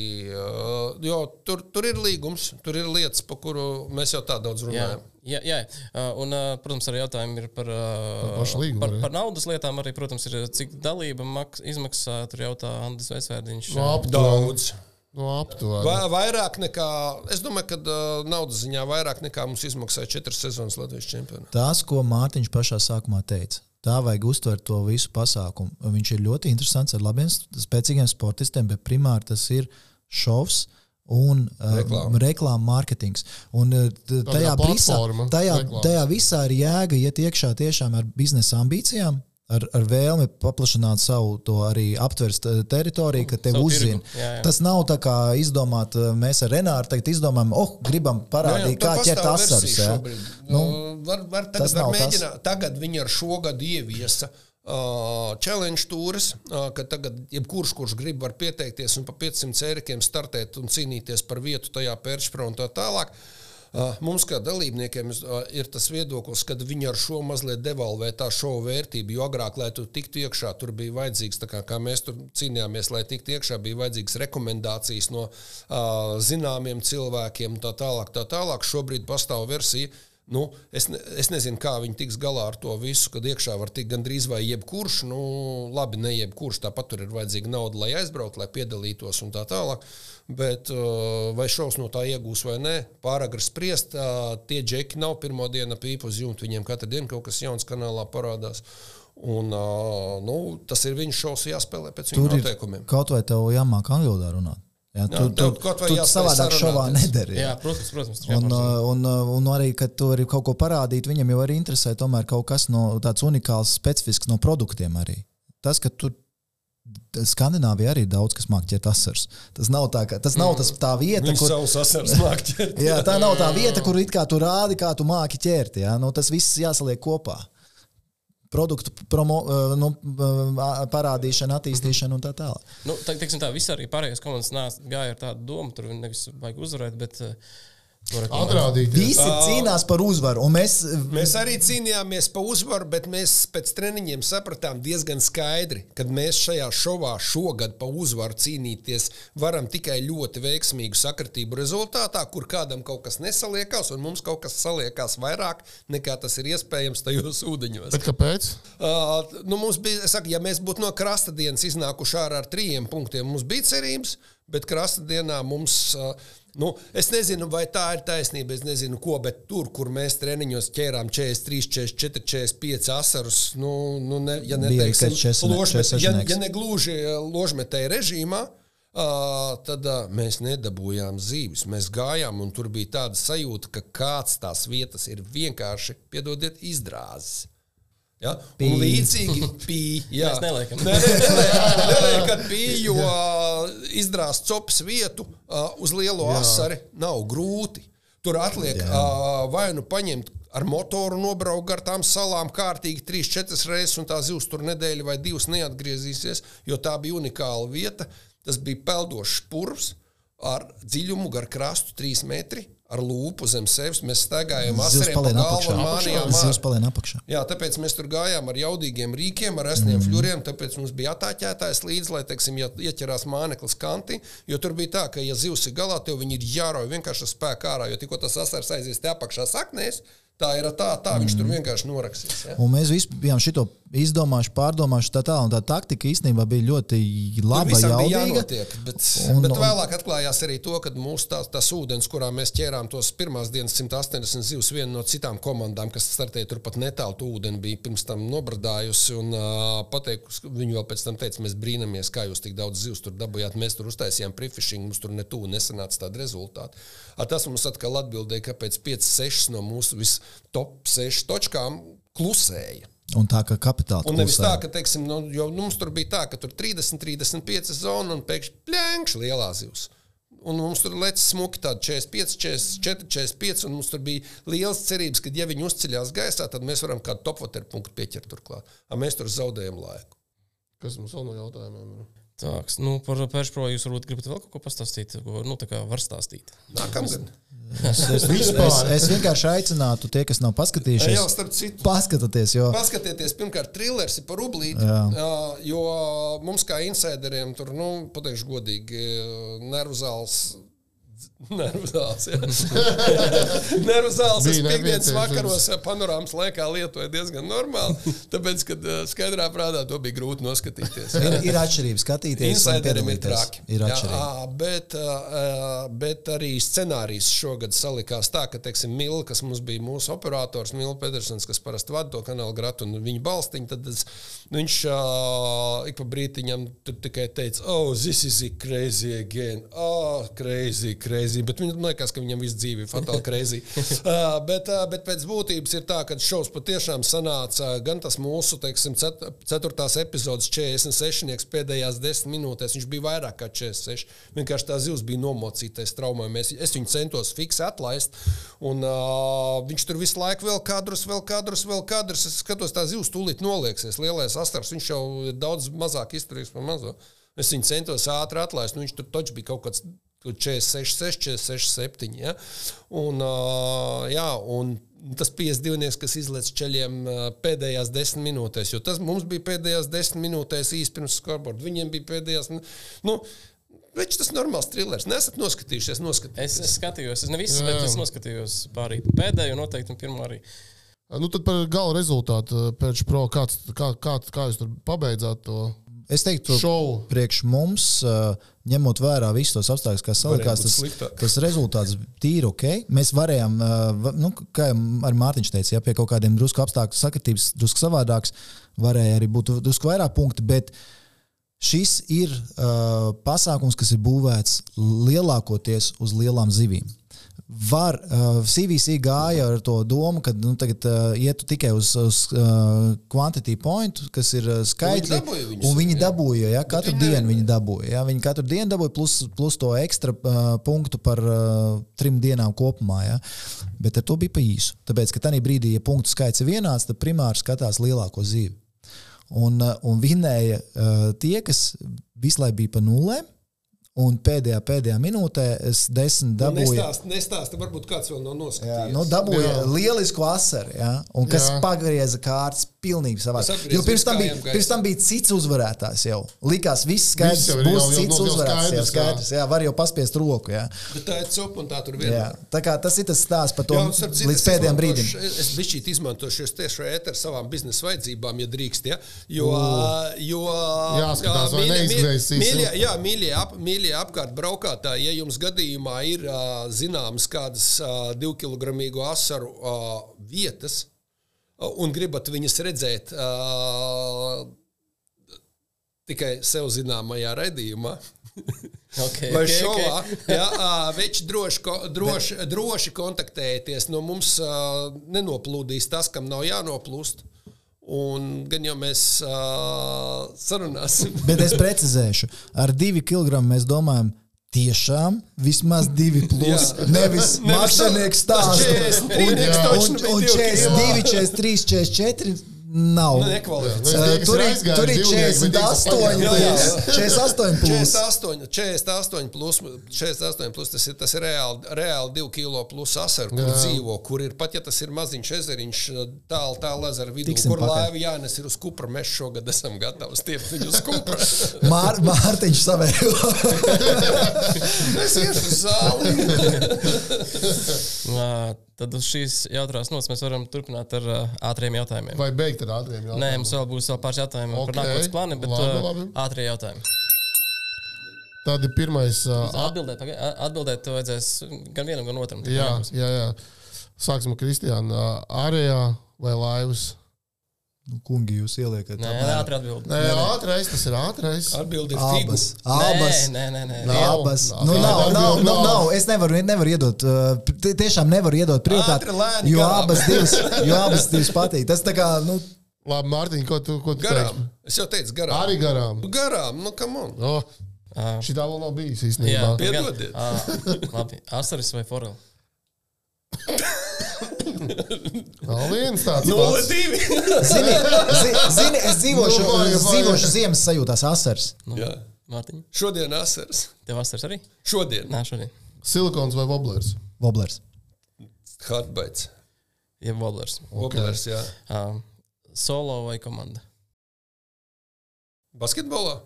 jo, tur, tur ir līgums, tur ir lietas, par kuru mēs jau tā daudz Jā, runājam. jā, jā. Uh, un, uh, protams, arī jautājumi ir par, uh, Par līgumu par, par naudas lietām. Arī, protams, ir cik dalība maks, izmaksā. Tur jautā Andris Veisvērdiņš. No. Daudz. No aptuveni. Va, vairāk nekā, es domāju, ka uh, naudas ziņā vairāk nekā mums izmaksāja četras sezonas Latvijas čempionā. Tas, ko Mārtiņš pašā sākumā teica, tā vajag uztvert to visu pasākumu. Viņš ir ļoti interesants ar labiem, spēcīgiem sportistiem, bet primāri tas ir šovs. Un Reklāma. reklāma, reklāma mārketings. Un uh, tajā, visā, tajā, reklāmas. tajā visā ir jēga iet iekšā tiešām ar biznesa ambīcijām, ar, ar vēlmi paplašināt savu to arī aptverst eh, teritoriju, ka Savu uzzina. jā, jā. Tas nav tā kā izdomāt, eh, mēs ar Renāru tagad izdomājam, oh, gribam parādīt, tur kā ķert asarus. ja. Nu, Nu, var, var tagad, var mēģināt, tagad viņi ar šo gadu ieviesa. Uh, challenge tūris, uh, ka tagad jebkurš, kurš grib, var pieteikties un pa 500 eirikiem startēt un cīnīties par vietu tajā pērčprā un tā tālāk. Uh, mums, kā dalībniekiem, uh, ir tas viedoklis, ka viņi ar šo mazliet devalvē tā šova vērtību. Jo agrāk, lai tu tiktu iekšā, tur bija vajadzīgs, kā, kā mēs tur cīnījāmies, lai tiktu iekšā, bija vajadzīgas rekomendācijas no uh, zināmiem cilvēkiem, tā tālāk. Tā tālāk. Šobrīd pastāv versija. Nu, es, ne, es nezinu, kā viņi tiks galā ar to visu, kad iekšā var tikt gandrīz vai jebkurš. Nu, labi, ne jebkurš, tāpat tur ir vajadzīga nauda, lai aizbrauktu, lai piedalītos un tā tālāk. Bet uh, vai šaus no tā iegūs vai nē, pāragri spriest. Uh, tie džeki nav pirmā diena pīpa uz jumta, viņiem katru dienu kaut kas jauns kanālā parādās. Un, uh, nu, tas ir viņu šausmas jāspēlē pēc viņu ir noteikumiem. kaut vai tev jāmāk angļu valodā runāt. Ja, Jā, tu tev tu, tu jāspēj savādāk šovā nedari. Jā, Ja. protams, protams. Un, un, un arī, kad tu vari kaut ko parādīt, viņam jau arī interesē tomēr kaut kas no tāds unikāls, specifisks no produktiem arī. Tas, ka tur Skandināvijā arī ir daudz, kas māca ķert asars. Tas nav tā, ka, tas nav tas tā vieta, Viņi kur. savus asars māk ķert. Jā, tā nav tā vieta, kur it kā tu rādi, kā tu māki ķert. Ja? Nu, tas viss jāsaliek kopā. Produktu promo, nu, parādīšana, attīstīšana un tā tālāk. Nu, tā, teiksim, tā visā arī pārējās komandas nāc, gāja ar tādu domu, tur nevis vajag uzvarēt, bet uh, to rekomendēt. Atrādīt. Visi cīnās par uzvaru, un mēs Mēs arī cīnījāmies par uzvaru, bet mēs pēc treniņiem sapratām diezgan skaidri, ka mēs šajā šovā šogad par uzvaru cīnīties varam tikai ļoti veiksmīgu sakritību rezultātā, kur kādam kaut kas nesaliekās, un mums kaut kas saliekās vairāk nekā tas ir iespējams tajos ūdeņos. Bet kāpēc? Uh, nu, mums bija, saku, ja mēs būtu no krasta dienas iznākuši ārā ar trījiem punktiem, mums bija cerības, bet krasta dienā mums. Uh, Nu, es nezinu, vai tā ir taisnība. Es nezinu, ko, bet tur, kur mēs treniņos ķērām 43, 44, 45 asarus, nu, nu ne, ja neteiksim, kāds 46 ložmet, ja, ja ne gluži uh, ložmetēji režīmā, uh, tad uh, mēs nedabūjām zīves. Mēs gājām, un tur bija tāda sajūta, ka kāds tās vietas ir vienkārši, piedodiet, izdrāzis. Ja? Pī. Un līdzīgi bija. Mēs neliekam. Nē, nē, neliekam, neliekam pīju, jo izdrāzt copas vietu uz lielo asari nav grūti. Tur atliek uh, vai nu paņemt ar motoru, nobraukt gar tām salām kārtīgi 3-4 reizes, un tā zivs tur nedēļu vai divas neatgriezīsies, jo tā bija unikāla vieta. Tas bija peldošs purvs ar dziļumu gar krastu 3 metri. Ar lūpu zem sevis mēs staigājām asariem pa galvu un mānījām Zivs palien apakšā. Jā, tāpēc mēs tur gājām ar jaudīgiem rīkiem, ar esniem mm. fļuriem. Tāpēc mums bija atāķētājs līdzi, lai, teiksim, ja ieķerās māneklis kanti. Jo tur bija tā, ka, ja zivs ir galā, tev viņi ir jārauj vienkārši ar spēku ārā. Jo tikko tas asars aizies te apakšā saknēs, tā ir tā, tā viņš mm. tur vienkārši noraksīs. Ja? Un mēs visi bijām šo izdomājuši, pārdomājuši tā. Un tā taktika īstenībā bija ļoti laba, visam bija jānotiek, bet, Un- bet vēlāk atklājās arī to, ka mūsu tās, tās ūdens, kurā mēs ķērām tos pirmās dienas 180 zivs, viena no citām komandām, kas startēja turpat netālu, to ūdeni bija pirms tam nobradājusi. Un, uh, pateikusi, viņi vēl pēc tam teica, mēs brīnamies, kā jūs tik daudz zivs tur dabūjāt. Mēs tur uztaisījām prefishing, mums tur netuvu nesanāca tāda rezultāta. A, tas mums atkal atbildēja, kāpēc 5-6 no mūsu vis top 6 točkām klusēja. Un tā kā kapitāla Un nevis tā, klusē. ka, teiksim, nu, jo mums tur bija tā, ka tur 30, 35 zona un pēkšņi plēnkšķi lielā zivs. Un mums tur lec smuki tādi 45, 44, 45, un mums tur bija liels cerības, ka, ja viņi uzceļās gaisā, tad mēs varam kādu topvateru punktu pieķert turklāt. A mēs tur zaudējam laiku. Kas mums vēl no jautājumiem ir? Tāks, nu, par Pēršpro jūs varbūt gribat vēl kaut ko pastāstīt, ko, nu, tā kā var stāstīt. Nākamgad. Es, es, es, es vienkārši aicinātu tie, kas nav Jā, paskatījušies, starp citu. paskatieties, jo Paskatieties, pirmkārt, trilers ir par rublīti. Jā. Jo mums, kā insideriem, tur, nu, pateikšu godīgi, nervu zāles. Nervu zāles. jā. Nervu zāles. Es piekdienas vakaros jā, panorāmas laikā lietoju diezgan normāli. Tāpēc, kad ā, skaidrā prātā to bija grūti noskatīties. jā. ir, ir atšķirības skatīties. un Insideriem ir traki. Ir Jā, atšķirība. ā, bet, bet arī scenārijs šogad salikās tā, ka, teiksim, Mila, kas mums bija mūsu operators, Mila Pedersons, kas parasti vada to kanālu gratu un viņa balstiņu, tad es, viņš ik pa brītiņam tur tikai teica, oh, this is it crazy again, oh, crazy, crazy. Krēsī, bet viņam liekas, ka viņam viss dzīve ir fatāli krēsī. uh, bet, uh, bet pēc būtības ir tā, ka šovs patiešām sanāca gan tas mūsu, teiksim, cet, ceturtās epizodes 46. pēdējās desmit minūtēs, viņš bija vairāk kā 46. Vienkārši tā zivs bija nomocītais traumā. Mēs, es viņu centos fiks atlaist, un uh, viņš tur visu laiku vēl kadrus, vēl kadrus, vēl kadrus. Es skatos, tā zivs tūlīt nolieksies. Lielais astars, viņš jau ir daudz mazāk izturīgs par mazo. Es viņu centos ātri atlaist. Nu, viņš tur taču bija kaut kāds 46, 46, 7. Ja? Un, uh, jā, un tas 52, kas izlaiž ceļiem pēdējās desmit minūtēs, jo tas mums bija pēdējās desmit minūtēs īstenībā pirms scoreboard. Viņiem bija pēdējās. Nu, Viņš tas ir normāls thrillers. Nesat noskatījušies, noskatījušies. Es, es skatījos, es nevisu, bet es noskatījos pārī pēdējo, noteikti pirmo arī. Nu, tad par gala rezultātu pēc pro, kāds, kā, kā, kā jūs tur pabeidzāt to Es teiktu, šovu? priekš mums, ņemot vērā visus tos apstākļus, kas salikās, tas, sliktāk. tas rezultāts tīri ok. Mēs varējām, va- nu, kā arī Mārtiņš teica, ja pie kaut kādiem drusku apstākļu sakritības, drusku savādāks, varēja arī būt drusku vairāk punktu. Bet šis ir uh, pasākums, kas ir būvēts lielākoties uz lielām zivīm. Var, uh, CVC gāja ar to domu, ka nu, tagad uh, ietu tikai uz, uz uh, quantity point, kas ir uh, skaitļi. dabūja viņus, un viņi dabūja, ja, katru viņi dienu viņi dabūja. Ja, viņi katru dienu dabūja plus, plus to ekstra uh, punktu par uh, trim dienām kopumā. Ja. Bet ar to bija pa īsu. Tāpēc, ka tajā brīdī, ja punktu skaits ir vienāds, tad primāri skatās lielāko zīvi. Un, uh, un vinēja uh, tie, kas visu laiku bija pa nulēm. Un pēdējā, pēdējā minūtē es desmit dabūju. Nestāst, nestāst, varbūt kāds vēl nav Jā, noskatījies. nu, dabūja Jā. lielisku asaru, ja, un kas Jā. pagrieza kārtas pilnīgi savā Tas apgriez Jo pirms tam, bija, pirms tam bija cits uzvarētājs jau. Likās, viss skaidrs, Viss jau būs jau- jau- cits jau uzvarētājs. Jā, skaidrs, jā. skaidrs, jā, var jau paspiest roku. Jā. Bet tā ir copa un tā tur Jā. vienmēr. Tā kā tas ir tas stāsts par to Jā, citu, līdz pēdējiem brīdim. Es biju izmantošu jūs tieši ēteru savām biznesa vajadzībām, ja drīkst. Ja? Jo, jo Jāskatās, vai neizgriezīs. mīļie- Jā, mīļie, ap, mīļie apkārt braukātāji, ja jums gadījumā ir zināmas kādas ā, divkilogramīgu asaru vietas un gribat viņas redzēt tikai sev zināmajā raidījumā. Okay, Vai okay, šovā, okay. ja, ā, veči droši, droši, droši kontaktējieties. No mums nenoplūdīs tas, kam nav jānoplūst. Un gan jau mēs ā, sarunāsim. Bet es precizēšu, ar divi kilogramiem mēs domājam. Tiešām vismaz divi plus, Jā. nevis mākslinieks stāsts. 43 Un, un, un divi 42, 43, 44 nav. Nu, nekvalificēts. Uh, kas Tur tur ir divnieki, bet 48, īsti Jā, jā. plus, 48 plus. 48, 48 plus, 48 plus tas ir, tas ir reāli, reāli 2 kilo plus asaru, kur Jā. dzīvo, kur ir pat ja tas ir maziņš ezeriņš, tālu tālu ezera vidū, Tiksim kur pakaļ. laiva jānes ir uz kupra. Mēs šogad esam gatavi stiept viņu uz kupra. Mār, Mārtiņš savējo. es iešu zāli. Tad uz šīs jautrās nots mēs varam turpināt ar ā, ātriem jautājumiem. Vai beigt ar ātriem jautājumiem? Nē, mums vēl būs vēl pāris jautājumi Ok, par nākotnes plāniem, bet labi, ā, labi. ātrie jautājumi. Tad ir pirmais. ā, Atbildēt, atbildēt to vajadzēs gan vienam, gan otram. Jā, jā, jā. Sāksim ar Kristiānu. Ārējā vai laivas? Nu, kungi, jūs ieliekat. Nē, apmēram. ātri atbild. Nē, ātrais, tas ir ātrais. Atbildi ir Abas. Abas. Nē, nē, nē. Nē. Abas. Nu, Nav. nav, nav, Nav. nav. Es nevaru, nevaru iedot, uh, tie- tiešām nevaru iedot prioritāti. Jo abas divas, jo abas divas patīk. Tas tā kā, nu, Labi, Mārtiņ, ko tu, ko tu Garām. teiksi? Es jau teicu, garām. Arī garām. Nu, Garām, nu, kam on. Oh, Ā, šī tā vēl nav bijis Jā, īstenībā. Gan- Piedodiet. ā, Labi, asaris vai forel? Vēl viens tāds. Pats. divi. zini, zi, zini es dzīvošu, Nu, vai, vai. dzīvošu ziemas sajūtās asars. Jā. Mārtiņ, Šodien asars. tev asaris arī? Šodien. Nē, šodien. Silikons vai voblers? Voblers. Hardbaits. Ja Woblers. Oblers, jā. Uh, solo vai komanda? Basketbolā?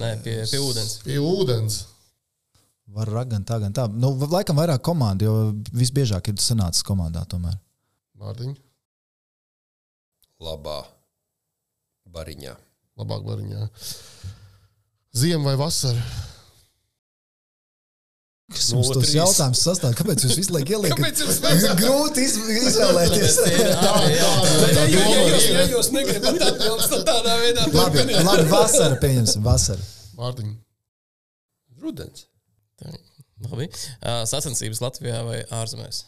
Nē, pie, pie ūdens. Pie ūdens. Var ra- gan tā, gan tā. Nu, laikam vairāk komandu, jo visbiežāk ir sanācis komandā tomēr. Mārtiņ, Labā. Bariņā. labāk variņā. Ziema vai vasara? Kas Nu, jums tas jautājums sastāv? Kāpēc jūs visu laiku ieliekat? Kāpēc jums vajag? Grūti iz, izvēlēties. Tā, Ja, tā, ja, ja, jūs, negribat atbildēt, tad tādā veidā labi, labi, vasara pieņemsim, vasara. Mārtiņ, Rudens. Labi. Sacensības Latvijā vai ārzemēs?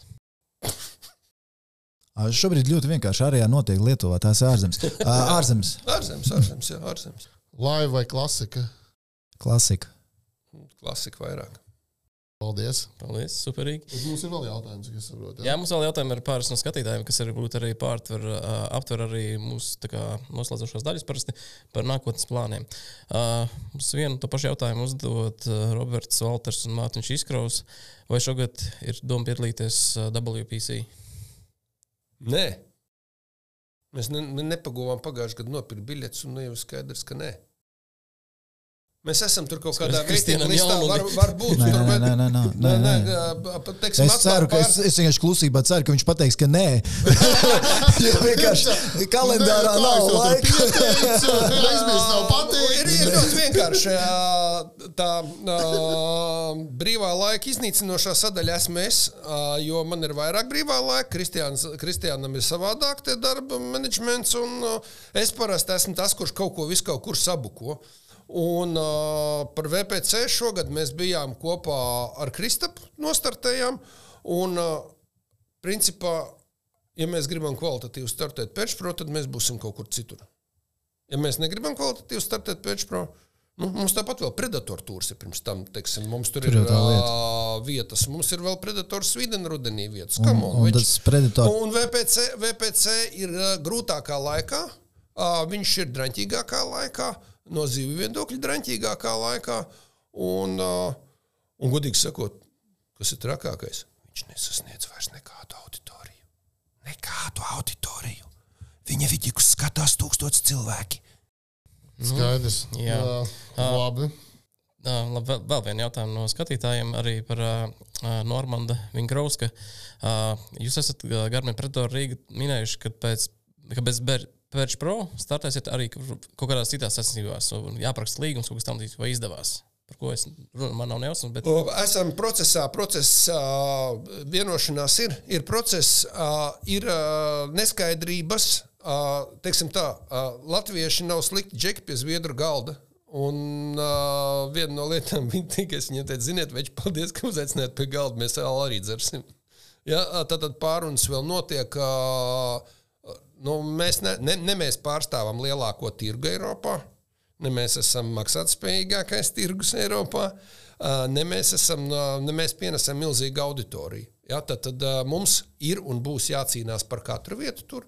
Šobrīd ļoti vienkārši arī notiek Lietuvā. Tās ir ārzemes. Ārzemes Ārzemes, ārzemes, jā, ārzemes. Laiva vai klasika? klasika. Klasika vairāk. Paldies. Paldies, superīgi. Bet mums ir vēl jautājums, kas saprot. Jā, mums vēl jautājumi ir pāris no skatītājiem, kas arī būtu arī pārtver, aptver arī mūsu tā kā, noslēdzošās daļas parasti par nākotnes plāniem. Uh, mums vienu to pašu jautājumu uzdot Roberts Walters un Mārtiņš Izkraus. Vai šogad ir doma piedalīties WPC? Nē. Mēs ne, ne, nepagūvām pagājušajā gadā nopirkt biļetes, un nu jau skaidrs, ka nē. Mēs esam tur kaut kādā veidā listā, var, Jaunuli. var būt. Nē, tur, nē, nē, nē, nē, Nē, nē, nē, nē. teiksim, Es ceru, ka es, atklāt es vienkārši klusībā ceru, ka viņš pateiks, ka nē. jo vienkārši kalendārā nav laika. Aizmirst nav Ir, pateikt. ir ļoti vienkārši. Tā brīvā laika iznīcinošā sadaļa esmu es, jo man ir vairāk brīvā laika. Kristiāns, Kristiānam ir savādāk tie darba menedžments, un es parasti esmu tas, kurš kaut ko visu kaut kur sabuko. Un uh, par VPC šogad mēs bijām kopā ar Kristapu, nostartējām. Un, uh, principā, ja mēs gribam kvalitatīvi startēt pēčpro, tad mēs būsim kaut kur citur. Ja mēs negribam kvalitatīvi startēt pēčpro, nu, mums tāpat vēl predatora tūrs ir pirms tam. Teiksim, mums tur, Tur ir ā, vietas, mums ir vēl predators Svidena rudenī vietas. Un, on, un predators. Un VPC, VPC ir uh, grūtākā laikā, uh, viņš ir draņķīgākā laikā, no zivju viedokļa draņķīgākā laikā. Un, uh, un godīgi sakot, kas ir trakākais, viņš nesasniedz vairs nekādu auditoriju. Nekādu auditoriju. Viņa vidīkus skatās tūkstoši cilvēki. Skaidrs. Jā. Jā. Labi. Ā, labi, vēl, vēl vienu jautājumu no skatītājiem arī par uh, Normanda Vingrauska. Uh, jūs esat uh, Garmin Predator Rīga minējuši, ka pēc, ka bez Pērča Pro startēsiet arī kaut kādās citās sacensībās. un Jāpraksta līgums, kaut kas tam līdzīgs, vai izdevās. Par ko es runāju, man nav nejausmas, bet Esam procesā, process ā, vienošanās ir, ir process, ir neskaidrības. Teiksim tā, latvieši nav slikti džeki pie zviedru galda. Un uh, viena no lietām, viņa tikai viņam teica, ziniet, veči, paldies, ka uzaicinājāt pie galda, mēs arī dzersim. Ja, tad, pārunas vēl notiek. ā, Nu, mēs ne, ne, ne mēs pārstāvam lielāko tirgu Eiropā, ne mēs esam maksātspējīgākais tirgus Eiropā, ne mēs, esam, ne mēs pienesam milzīgu auditoriju. Ja, tad, tad mums ir un būs jācīnās par katru vietu tur.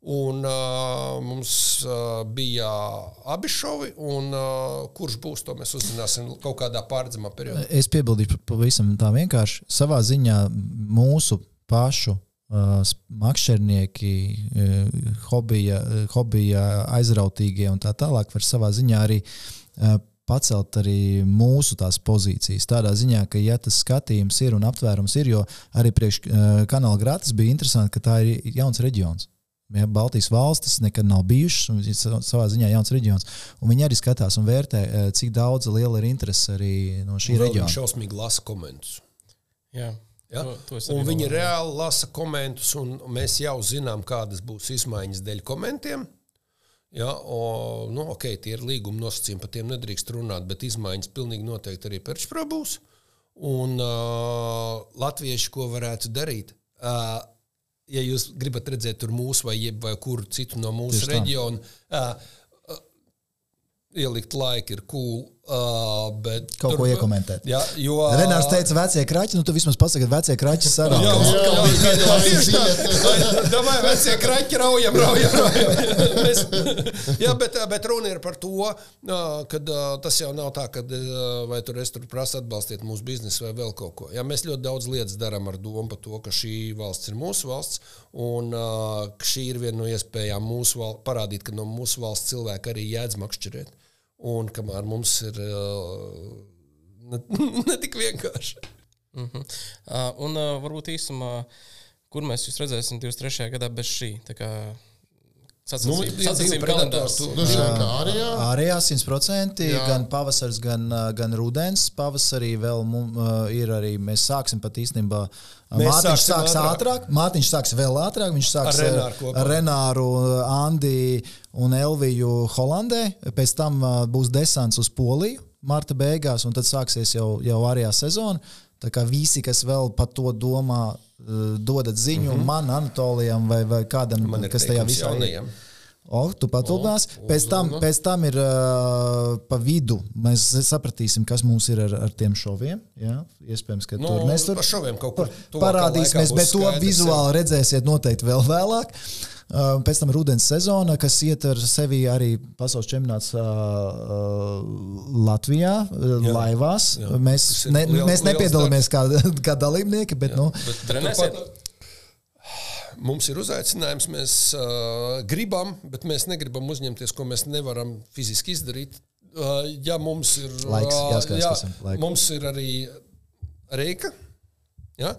Un, uh, mums uh, bija abi šovi, un uh, kurš būs, to mēs uzzināsim kaut kādā pārredzamā periodā. Es piebildīšu pavisam tā vienkārši. Savā ziņā mūsu pašu makšķernieki, uh, hobija, uh, hobija aizrautīgie un tā tālāk var savā ziņā arī uh, pacelt arī mūsu tās pozīcijas. Tādā ziņā, ka, ja tas skatījums ir un aptvērums ir, jo arī priekš uh, kanāla gratis bija interesanti, ka tā ir jauns reģions. Ja, Baltijas valstis nekad nav bijušas, un viņas ir savā ziņā jauns reģions. Un viņi arī skatās un vērtē, cik daudz liela ir interese arī no šī Vēl reģiona. Viņi šausmīgi lasa komentus. jā, Ja? to, to viņi domāju. reāli lasa komentus, un mēs jau zinām, kādas būs izmaiņas dēļ komentiem. Ja, o, nu, okay, tie ir līguma nosacījumi, par tiem nedrīkst runāt, bet izmaiņas pilnīgi noteikti arī pērčprā būs. Un uh, latvieši, ko varētu darīt? Uh, ja jūs gribat redzēt tur mūsu vai, jeb, vai kuru citu no mūsu reģionu, uh, uh, ielikt laiku ir cool. Uh, bet Kaut ko tur- iekomentēt. Ja, jo, Renārs teica, vecie kraķi, nu tu vismaz pasaki, ka vecie kraķi Jā, sarunā. jā, jā, tieši tā. Domāju, vecie kraķi raujam, raujam, raujam. Mēs, jā, bet, bet runa ir par to, ka tas jau nav tā, ka vai tur es tur prasu atbalstīt mūsu biznesu vai vēl kaut ko. Jā, mēs ļoti daudz lietas darām ar domu par to, ka šī valsts ir mūsu valsts un šī ir viena no iespējām mūsu val, parādīt, ka no mūsu valsts cilvēki arī jēdz makšķerēt. Un kamēr mums ir ne, ne tik vienkārši. Uh, un uh, varbūt īsumā, kur mēs jūs redzēsim 23. gadā bez šī. Nu, sacensību, predatori kalendārs. Nu, šeit kā arī jā. Ārējā 100%, Jā. gan pavasars, gan, gan rudens. Pavasarī vēl mum, ir arī, mēs sāksim pat īstenībā. Mēs sāksim sāks ātrāk. ātrāk, Mārtiņš sāks vēl ātrāk. Viņš sāks Ar Renāru ar Renāru, Andi un Elviju Holandē. Pēc tam būs desants uz Poliju marta beigās, un tad sāksies jau, jau ārējā sezona. Tā kā visi, kas vēl par to domā, uh, dodat ziņu mm -hmm. man, Anatolijam vai, vai kādam, Man kas tajā visā ir. jaunajiem. O, tu patulnās. Pēc tam, pēc tam ir uh, pa vidu. Mēs sapratīsim, kas mums ir ar, ar tiem šoviem. Jā? Iespējams, ka Nu, tur mēs tur par šoviem kaut kur tuvākā parādīsimies, bet to vizuāli redzēsiet noteikti vēl vēlāk. Uh, Pēc tam rudens sezona, kas ietver sevi arī pasaules čempionāts uh, uh, Latvijā, uh, Jā. laivās. Jā. Mēs, ne, liel- mēs nepiedalāmies kā, kā dalībnieki, bet nu, Bet, Trenēsiet? Mums ir uzaicinājums, mēs uh, gribam, bet mēs negribam uzņemties, ko mēs nevaram fiziski izdarīt. Uh, ja mums ir Laiks, jāskatās, jā, mums ir arī reika. Ja?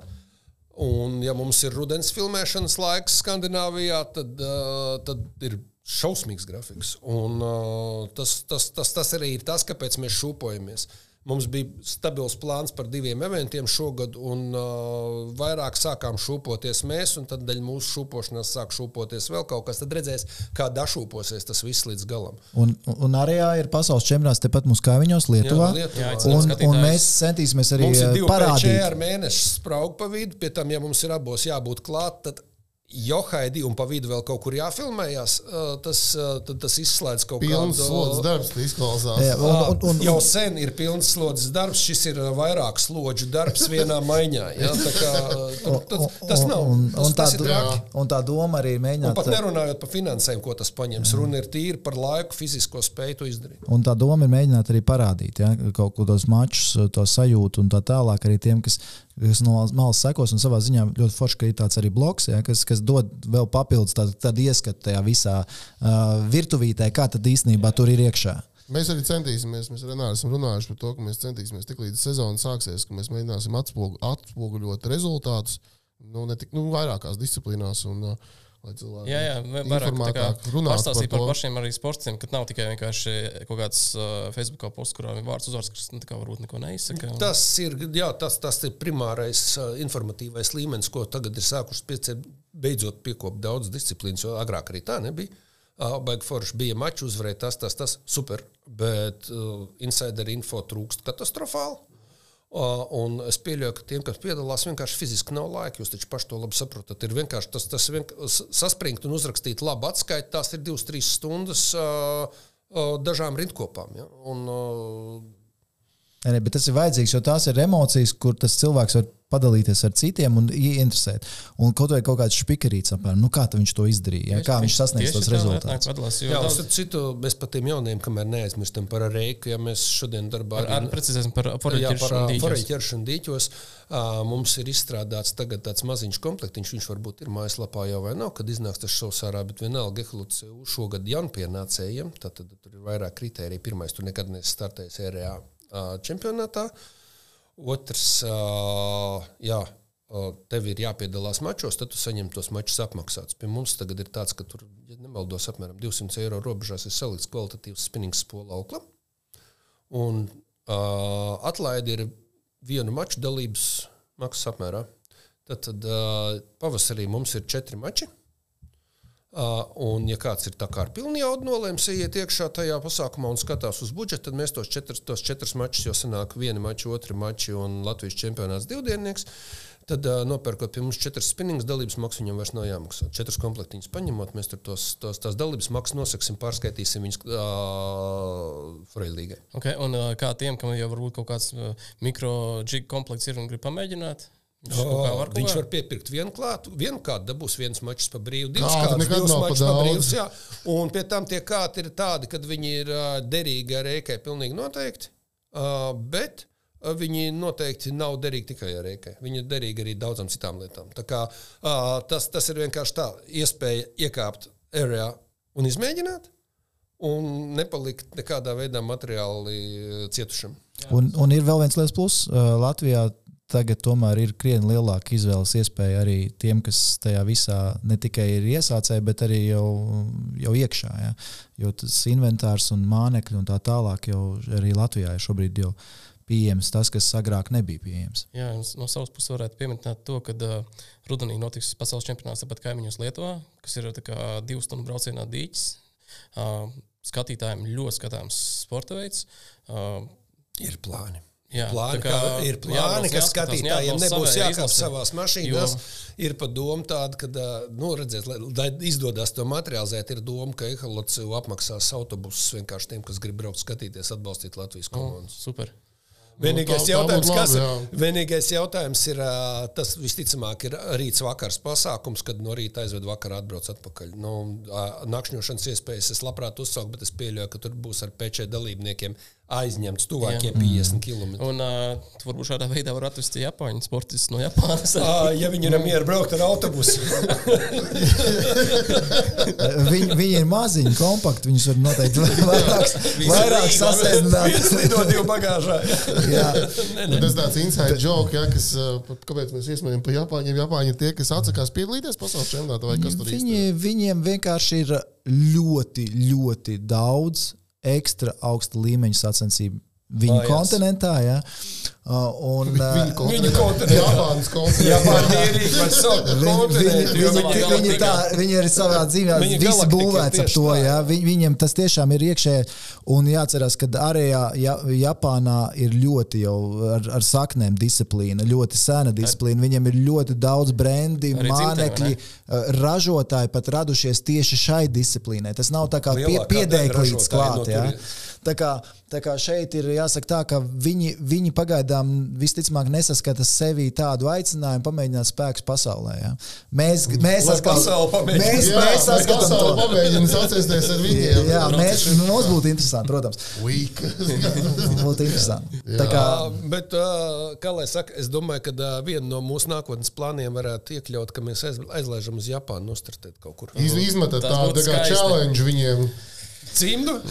Un, ja mums ir rudens filmēšanas laiks Skandināvijā, tad, uh, tad ir šausmīgs grafiks. Un, uh, tas, tas, tas, tas arī ir tas, kāpēc mēs šūpojamies. Mums bija stabils plāns par diviem eventiem šogad, un uh, vairāk sākām šūpoties mēs, un tad daļa mūsu šūpošanās sāk šūpoties vēl kaut kas. Tad redzēs, kā dašūposies tas viss līdz galam. un, un arī ir pasaules čempionāts tepat mūsu kaimiņos, Lietuvā. Jā, Lietuvā. Jā, Un, un skatītājus. mēs centīsimies arī Mums ir divi parādīt. parādīt. ar mēnešu spraugu pa vidu, pie tam, ja mums ir abos jābūt klāt, tad johaidi un pa vidu vēl kaut kur jāfilmējās, uh, tas, tad tas izslēdz kaut Pilns kādu slodzes darbs, tas izklausās. Jā, un, un, un, jau sen ir pilns slodzes darbs, šis ir vairāk slodžu darbs vienā maiņā. Ja? Tā kā, tur, tas, tas nav. Un, Tas, un, tā, tas traki. un tā doma arī ir Un mēģināt. pat nerunājot par finansēm, ko tas paņems. Runa ir tīri par laiku, fizisko spēju to izdarīt. Un tā doma ir mēģināt arī parādīt ja, kaut ko tos mačus, to sajūtu un tā tālāk arī tiem, kas, kas no malas sekos. Un savā ziņā ļoti forši, ka ir tāds arī bloks, ja, kas, kas dod vēl papildus tādu, tādu ieskatu tajā visā uh, virtuvītē, kā tad īstenībā tur ir iekšā. Mēs arī centīsimies, mēs ar Renāru esam runājuši par to, ka mēs centīsimies tik līdz sezona sāksies, ka mēs mēģināsim atspogu, atspoguļot rezultātus nu, ne tik, nu, vairākās disciplīnās. Un, uh, lai cilvēki Jā, jā, vairāk tā kā informētāk runātu pastāstīt par, par pašiem arī sportiem, ka nav tikai vienkārši kaut kāds uh, Facebook posts, kurā ir vārds uzvārds, kas nu, varbūt neko neizsaka. Tas ir, jā, tas, tas ir primārais uh, informatīvais līmenis, ko tagad ir sākuši piecēt, beidzot piekopt daudz disciplīnas, jo agrāk arī tā nebija. Uh, Baigi forši bija mačs, uzvarēja tas, tas, tas, super, bet uh, insider info trūkst katastrofāli. Un es pieļauju, ka tiem, kas piedalās, vienkārši fiziski nav laika. Jūs taču paši to labi saprotat. Ir vienkārši tas, tas vienk saspringt un uzrakstīt labu atskaiti. Tās ir divas, trīs stundas dažām rindkopām. Ja? Un, Ne, bet tas ir vajadzīgs, jo tās ir emocijas, kur tas cilvēks var padalīties ar citiem un ieinteresēt. Un kaut vai kaut kāds špikerīts apmēram, nu kā viņš to izdarīja, ja? kā viņš sasniedz tos rezultātus. Jā, daudz... starp citu, mēs par tiem jauniem, kamēr neaizmirstam par reiku, ja mēs šodien darbā Ar, ar, precizēsim par par dīķos. Mums ir izstrādāts tagad tāds maziņš komplektiņš, viņš varbūt ir mājaslapā jau vai nav, kad iznāks tas šovs ārā, bet vienalga Gehluts šogad jaunpienācējiem, tad, tad tur ir vairāk kritēriju. Pirmais, tur nekad neesi startējis RA čempionātā. Otrs, jā, tev ir jāpiedalās mačos, tad tu saņem tos mačus apmaksātus. Pie mums tagad ir tāds, ka tur, ja nemaldos, apmēram 200 eiro robežās ir salikts kvalitatīvs spinnings spola auklam. Un uh, atlaide ir vienu maču dalības maksas apmērā. Tad, tad uh, pavasarī mums ir četri mači. Uh, un, ja kāds ir tā kā ar pilnu jaudu nolēmis iet iekšā tajā pasākumā un skatās uz budžetu, tad mēs tos četrus, tos četrus mačus, jo sanāk viena mača, otra mača un Latvijas čempionāts divdiennieks. Tad, uh, nopērkot pie mums četras spinnings dalības maksas, viņam vairs nav jāmaksā. Četras komplektiņas paņemot, mēs tur tos, tos, tās dalības maksas nosaksim, pārskaitīsim viņas uh, Freilīgai. Okay, un uh, kā tiem, kam jau varbūt kaut kāds uh, mikro-džig komplekts ir un grib pamēģināt? Viņš kā var Viņš var piepirkt vienu klātu, vienu kādu dabūs viens mačs par brīvu, divas nekad divas mačs par brīvs. Jā. Un pie tam tie kāti ir tādi, kad viņi ir ā, derīgi ar rēkai, pilnīgi noteikti. ā, Bet ā, viņi noteikti nav derīgi tikai ar rēkai. Viņi ir derīgi arī daudzām citām lietām. Tā kā, ā, tas, tas ir vienkārši tā iespēja iekāpt ārā un izmēģināt. Un nepalikt nekādā veidā materiāli cietušam. Un, un ir vēl viens liels pluss. Uh, Latvijā tagad tomēr ir krietni lielāka izvēles iespēja arī tiem, kas tajā visā ne tikai ir iesācēji, bet arī jau, jau iekšā. Ja? Jo tas inventārs un mānekļi un tā tālāk jau arī Latvijā ir šobrīd jau pieejams tas, kas agrāk nebija pieejams. Jā, no savas puses varētu pieminēt to, ka uh, rudenī notiks pasaules čempionāts pat kaimiņos Lietuvā, kas ir tā kā divu stundu braucienā dīķis. Uh, skatītājiem ļoti skatāms sporta veids. Uh, Ir plāni. Jā, plāni, tā kā ir plāni, ka skatītājiem nebūs savējā jākāp izlase. savās mašīnās. Jo- Ir pat doma tāda, ka, nu, redziet, lai, lai izdodas to materializēt, ir doma, ka Ehalots apmaksās autobusus vienkārši tiem, kas grib braukt skatīties, atbalstīt Latvijas komandas. Super. Vienīgais, tā- tā jautājums, kas, labi, jā. vienīgais jautājums ir, tas visticamāk ir rīts vakars pasākums, kad no rīta aizved vakarā atbrauc atpakaļ. Nu, nakšņošanas iespējas es labprāt uzsaucu, bet es pieļauju, ka tur būs ar pečē dalībniekiem aizņemts tuvākie 50 km. Un uh, varbūt šādā veidā var atvest Japāņu sportistus no Japānas. Ā, Ja viņi ir mieru braukt ar autobusu, Viņi, viņi ir maziņi, kompakti. Viņus var noteikti vairāk, vairāk sasēdināt. viens lido divu bagāžā. Jā, Nu, Tas tāds inside joke, ja, kas, kāpēc mēs iesmējam par Japāņiem. Japāņi ir tie, kas atsakās piedalīties pasaules čempionātā vai kas tur īsti Viņi, viņiem vienkārši ir ļoti, ļoti daudz ekstra augsta līmeņa sacensību. Viņu Mājās. kontinentā, ja. Uh, un, Viņu kontinentā. Japānas kontinentā. Viņi, tā, viņi ir savā dzīvē, galaktika būvēts ap to. Ja? Viņ, viņiem tas tiešām ir iekšēji. Un jāatcerās, ka ārējā ja, Japānā ir ļoti jau ar, ar saknēm disciplīna, ļoti sena disciplīna. Viņiem ir ļoti daudz brendi, Arī mānekļi, ražotāji pat radušies tieši šai disciplīnai. Tas nav tā kā pie, ražotāji klāt. Ja? tur. Tā kā, tā kā šeit ir jāsaka tā, ka viņi, viņi pagaidām visticamāk nesaskata sevī tādu aicinājumu pamēģināt spēkus pasaulē. Ja? Mēs, mēs, saskatām- mēs, Jā, mēs saskatām pasaule to. pamēģina sacensties ar viņiem. Jā, mēs, mums būtu interesanti, protams. Būtu interesanti. Tā kā, Bet, kā lai saka, es domāju, ka viena no mūsu nākotnes plāniem varētu iekļaut, ka mēs aiz- aizlaižam uz Japānu nostartēt kaut kur. Iz, izmetat Tas tādu būtu tā kā challenge viņiem. Cimdu?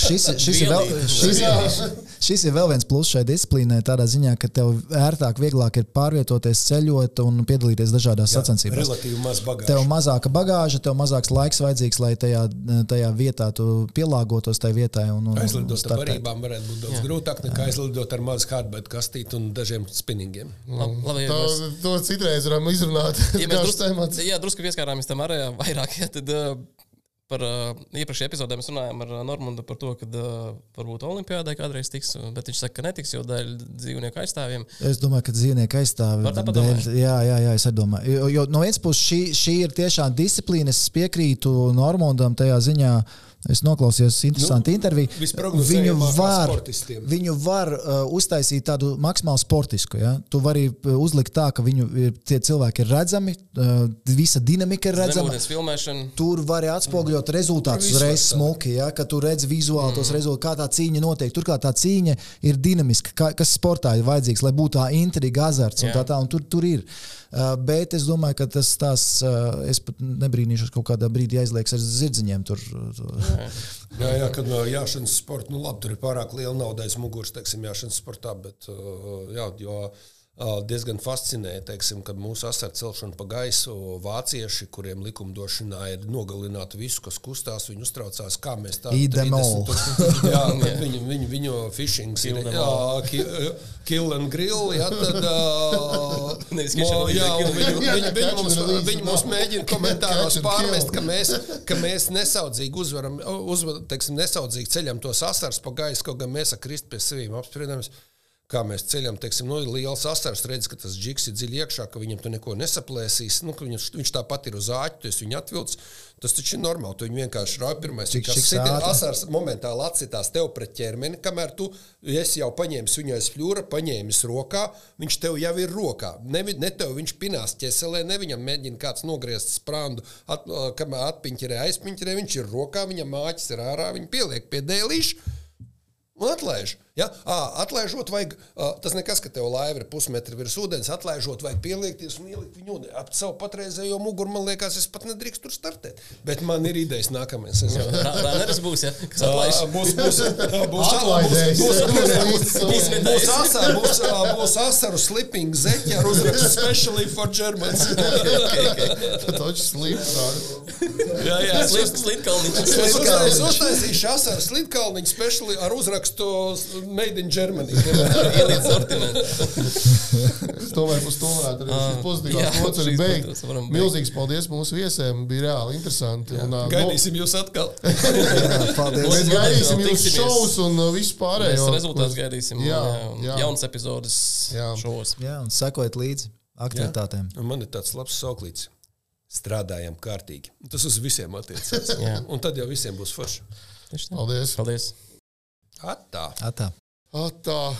šis, šis, ir vēl, šis, šis ir vēl viens pluss šai disciplīnai, tādā ziņā, ka tev ērtāk, vieglāk ir pārvietoties, ceļot un piedalīties dažādās sacensībās. Relatīvi maz Tev bagāžu. mazāka bagāža, tev mazāks laiks vajadzīgs, lai tajā, tajā vietā tu pielāgotos tai vietai. Un, un, Aizlidot ar barībām varētu būt daudz grūtāk nekā aizlidot ar mazu hardbaitu kastīti un dažiem spinningiem. Labi, labi, Tā, mēs- to citreiz varam izrunāt. Ja mēs drusku, jā, drusku pieskārāmies tam arī vairāk, ja, tad uh, par uh, iepriekšējā epizodē mēs runājām ar uh, Normundu par to, ka uh, varbūt Olimpijādē kādreiz tiks, uh, bet viņš saka, ka netiks, jo dēļ dzīvnieku aizstāvjiem. Es domāju, ka dzīvnieki aizstāv. Var tā padomāt? dēļ- Jā, jā, jā, es domāju. Jo, jo no vienas puses šī, šī ir tiešām disciplīna. Es piekrītu Normundam tajā ziņā. Es noklausījos interesantu nu, interviju. Viņu var, viņu var uh, uztaisīt tādu maksimāli sportisku. Ja? Tu vari uh, uzlikt tā, ka viņu ir, tie cilvēki ir redzami, uh, visa dinamika ir redzama. Tur var atspoguļot rezultātus Tur visu uzreiz smuki, ja, ka tu redz vizuāli tos rezultātus, kā tā cīņa notiek. Turklāt tā cīņa ir dinamiska, kā, kas sportā ir vajadzīgs, lai būtu tā intriga, azarts un Jā. tā tālāk. Tur, tur ir. Uh, bet es domāju, ka tas tās, uh, es pat nebrīnīšos, kaut kādā brīdī aizliegs ar zirdziņiem. Tur, tur. Jā, jā, kad jāšanas sporta, nu labi, tur ir pārāk liela nauda aiz muguras, teiksim, jāšanas sportā, bet jā, jo uh, diezgan fascinē, teiksim, kad mūsu asara celšana pa gaisu vācieši, kuriem likumdošanā ir nogalināt visu, kas kustās, viņi uztraucās, kā mēs tā kad viņu, viņu, viņu fishings ir, jā, ki, kill and grill, jā, tad, uh, Nevis mo- jā, viņi, viņi, viņi, mums, viņi mums mēģina komentāros pārmest, ka mēs, ka mēs nesaudzīgi uzvaram, uzvar, teiksim, nesaudzīgi ceļam tos asars pa gaisu, kaut gan mēs ar Kristu pie sevīm apspriedamies. Kā mēs ceļam, teiksim, ir liels asars, redz, ka tas džiks ir dziļi iekšā, ka viņam tur neko nesaplēsīs. Nu, viņš, viņš tāpat ir uz āķa, tu esi viņu atvilcis. Tas taču ir normāli. Tu viņu vienkārši rauj pirmais. Cik sit- ātri. asars momentāli atsitās tev pret ķermeni, kamēr tu esi jau paņēmis viņu aiz fļūra, paņēmis rokā, viņš tev jau ir rokā. Ne, ne tev viņš pinās ķeselē, ne viņam mēģina kāds nogriezt sprāndu, at, kamēr atpiņķerē, aizpiņķerē, viņš ir rokā, viņam māķis ir ārā, viņi pieliek pie dēlīša. Un atlaiž. Ja? À, atlaižot, vajag, à, tas nekas, ka tev laiva ir pusmetri virs ūdens, atlaižot, vajag pieliekties un ielikt viņu ūdeni. Ap savu patreizējo muguru, man liekas, es pat nedrīkstu tur startēt. Bet man ir idejas nākamajā sezonā. Rāneris būs, ja, kas atlaiž. Būs, būs, būs, Atlaidējis. būs, būs, Būs būs, būs, asaru, būs, būs asaru slipping zeķi ar uzrakstu specially for Germans. Taču slims. jā, jā, Slitkalniņš. Es uztais- es uztaisīšu asaru slitkalniņu speciāli ar uzrakstu uzrakstu Made in Germany. Ieliec sortimentā. Es domāju, ka to varētu arī šīs jā, pozitīvās nots arī beigt. Milzīgs paldies mūsu viesiem. Bija reāli interesanti. Un, ā, Gaidīsim jūs atkal. Jā, paldies. Mēs gaidīsim tiksimies. šovus un uh, visu Mēs pārējo. rezultātus gaidīsim. Jā, Jā, jā. jā. Jaunas epizodes Jā. šovos. Jā, un sekojiet līdzi aktivitātēm. Un man ir tāds labs sauklīts. Strādājam kārtīgi. Tas uz visiem attiecas. Jā. Un tad jau visiem būs forši. Paldies! Paldies! Atā. Atā. Atā.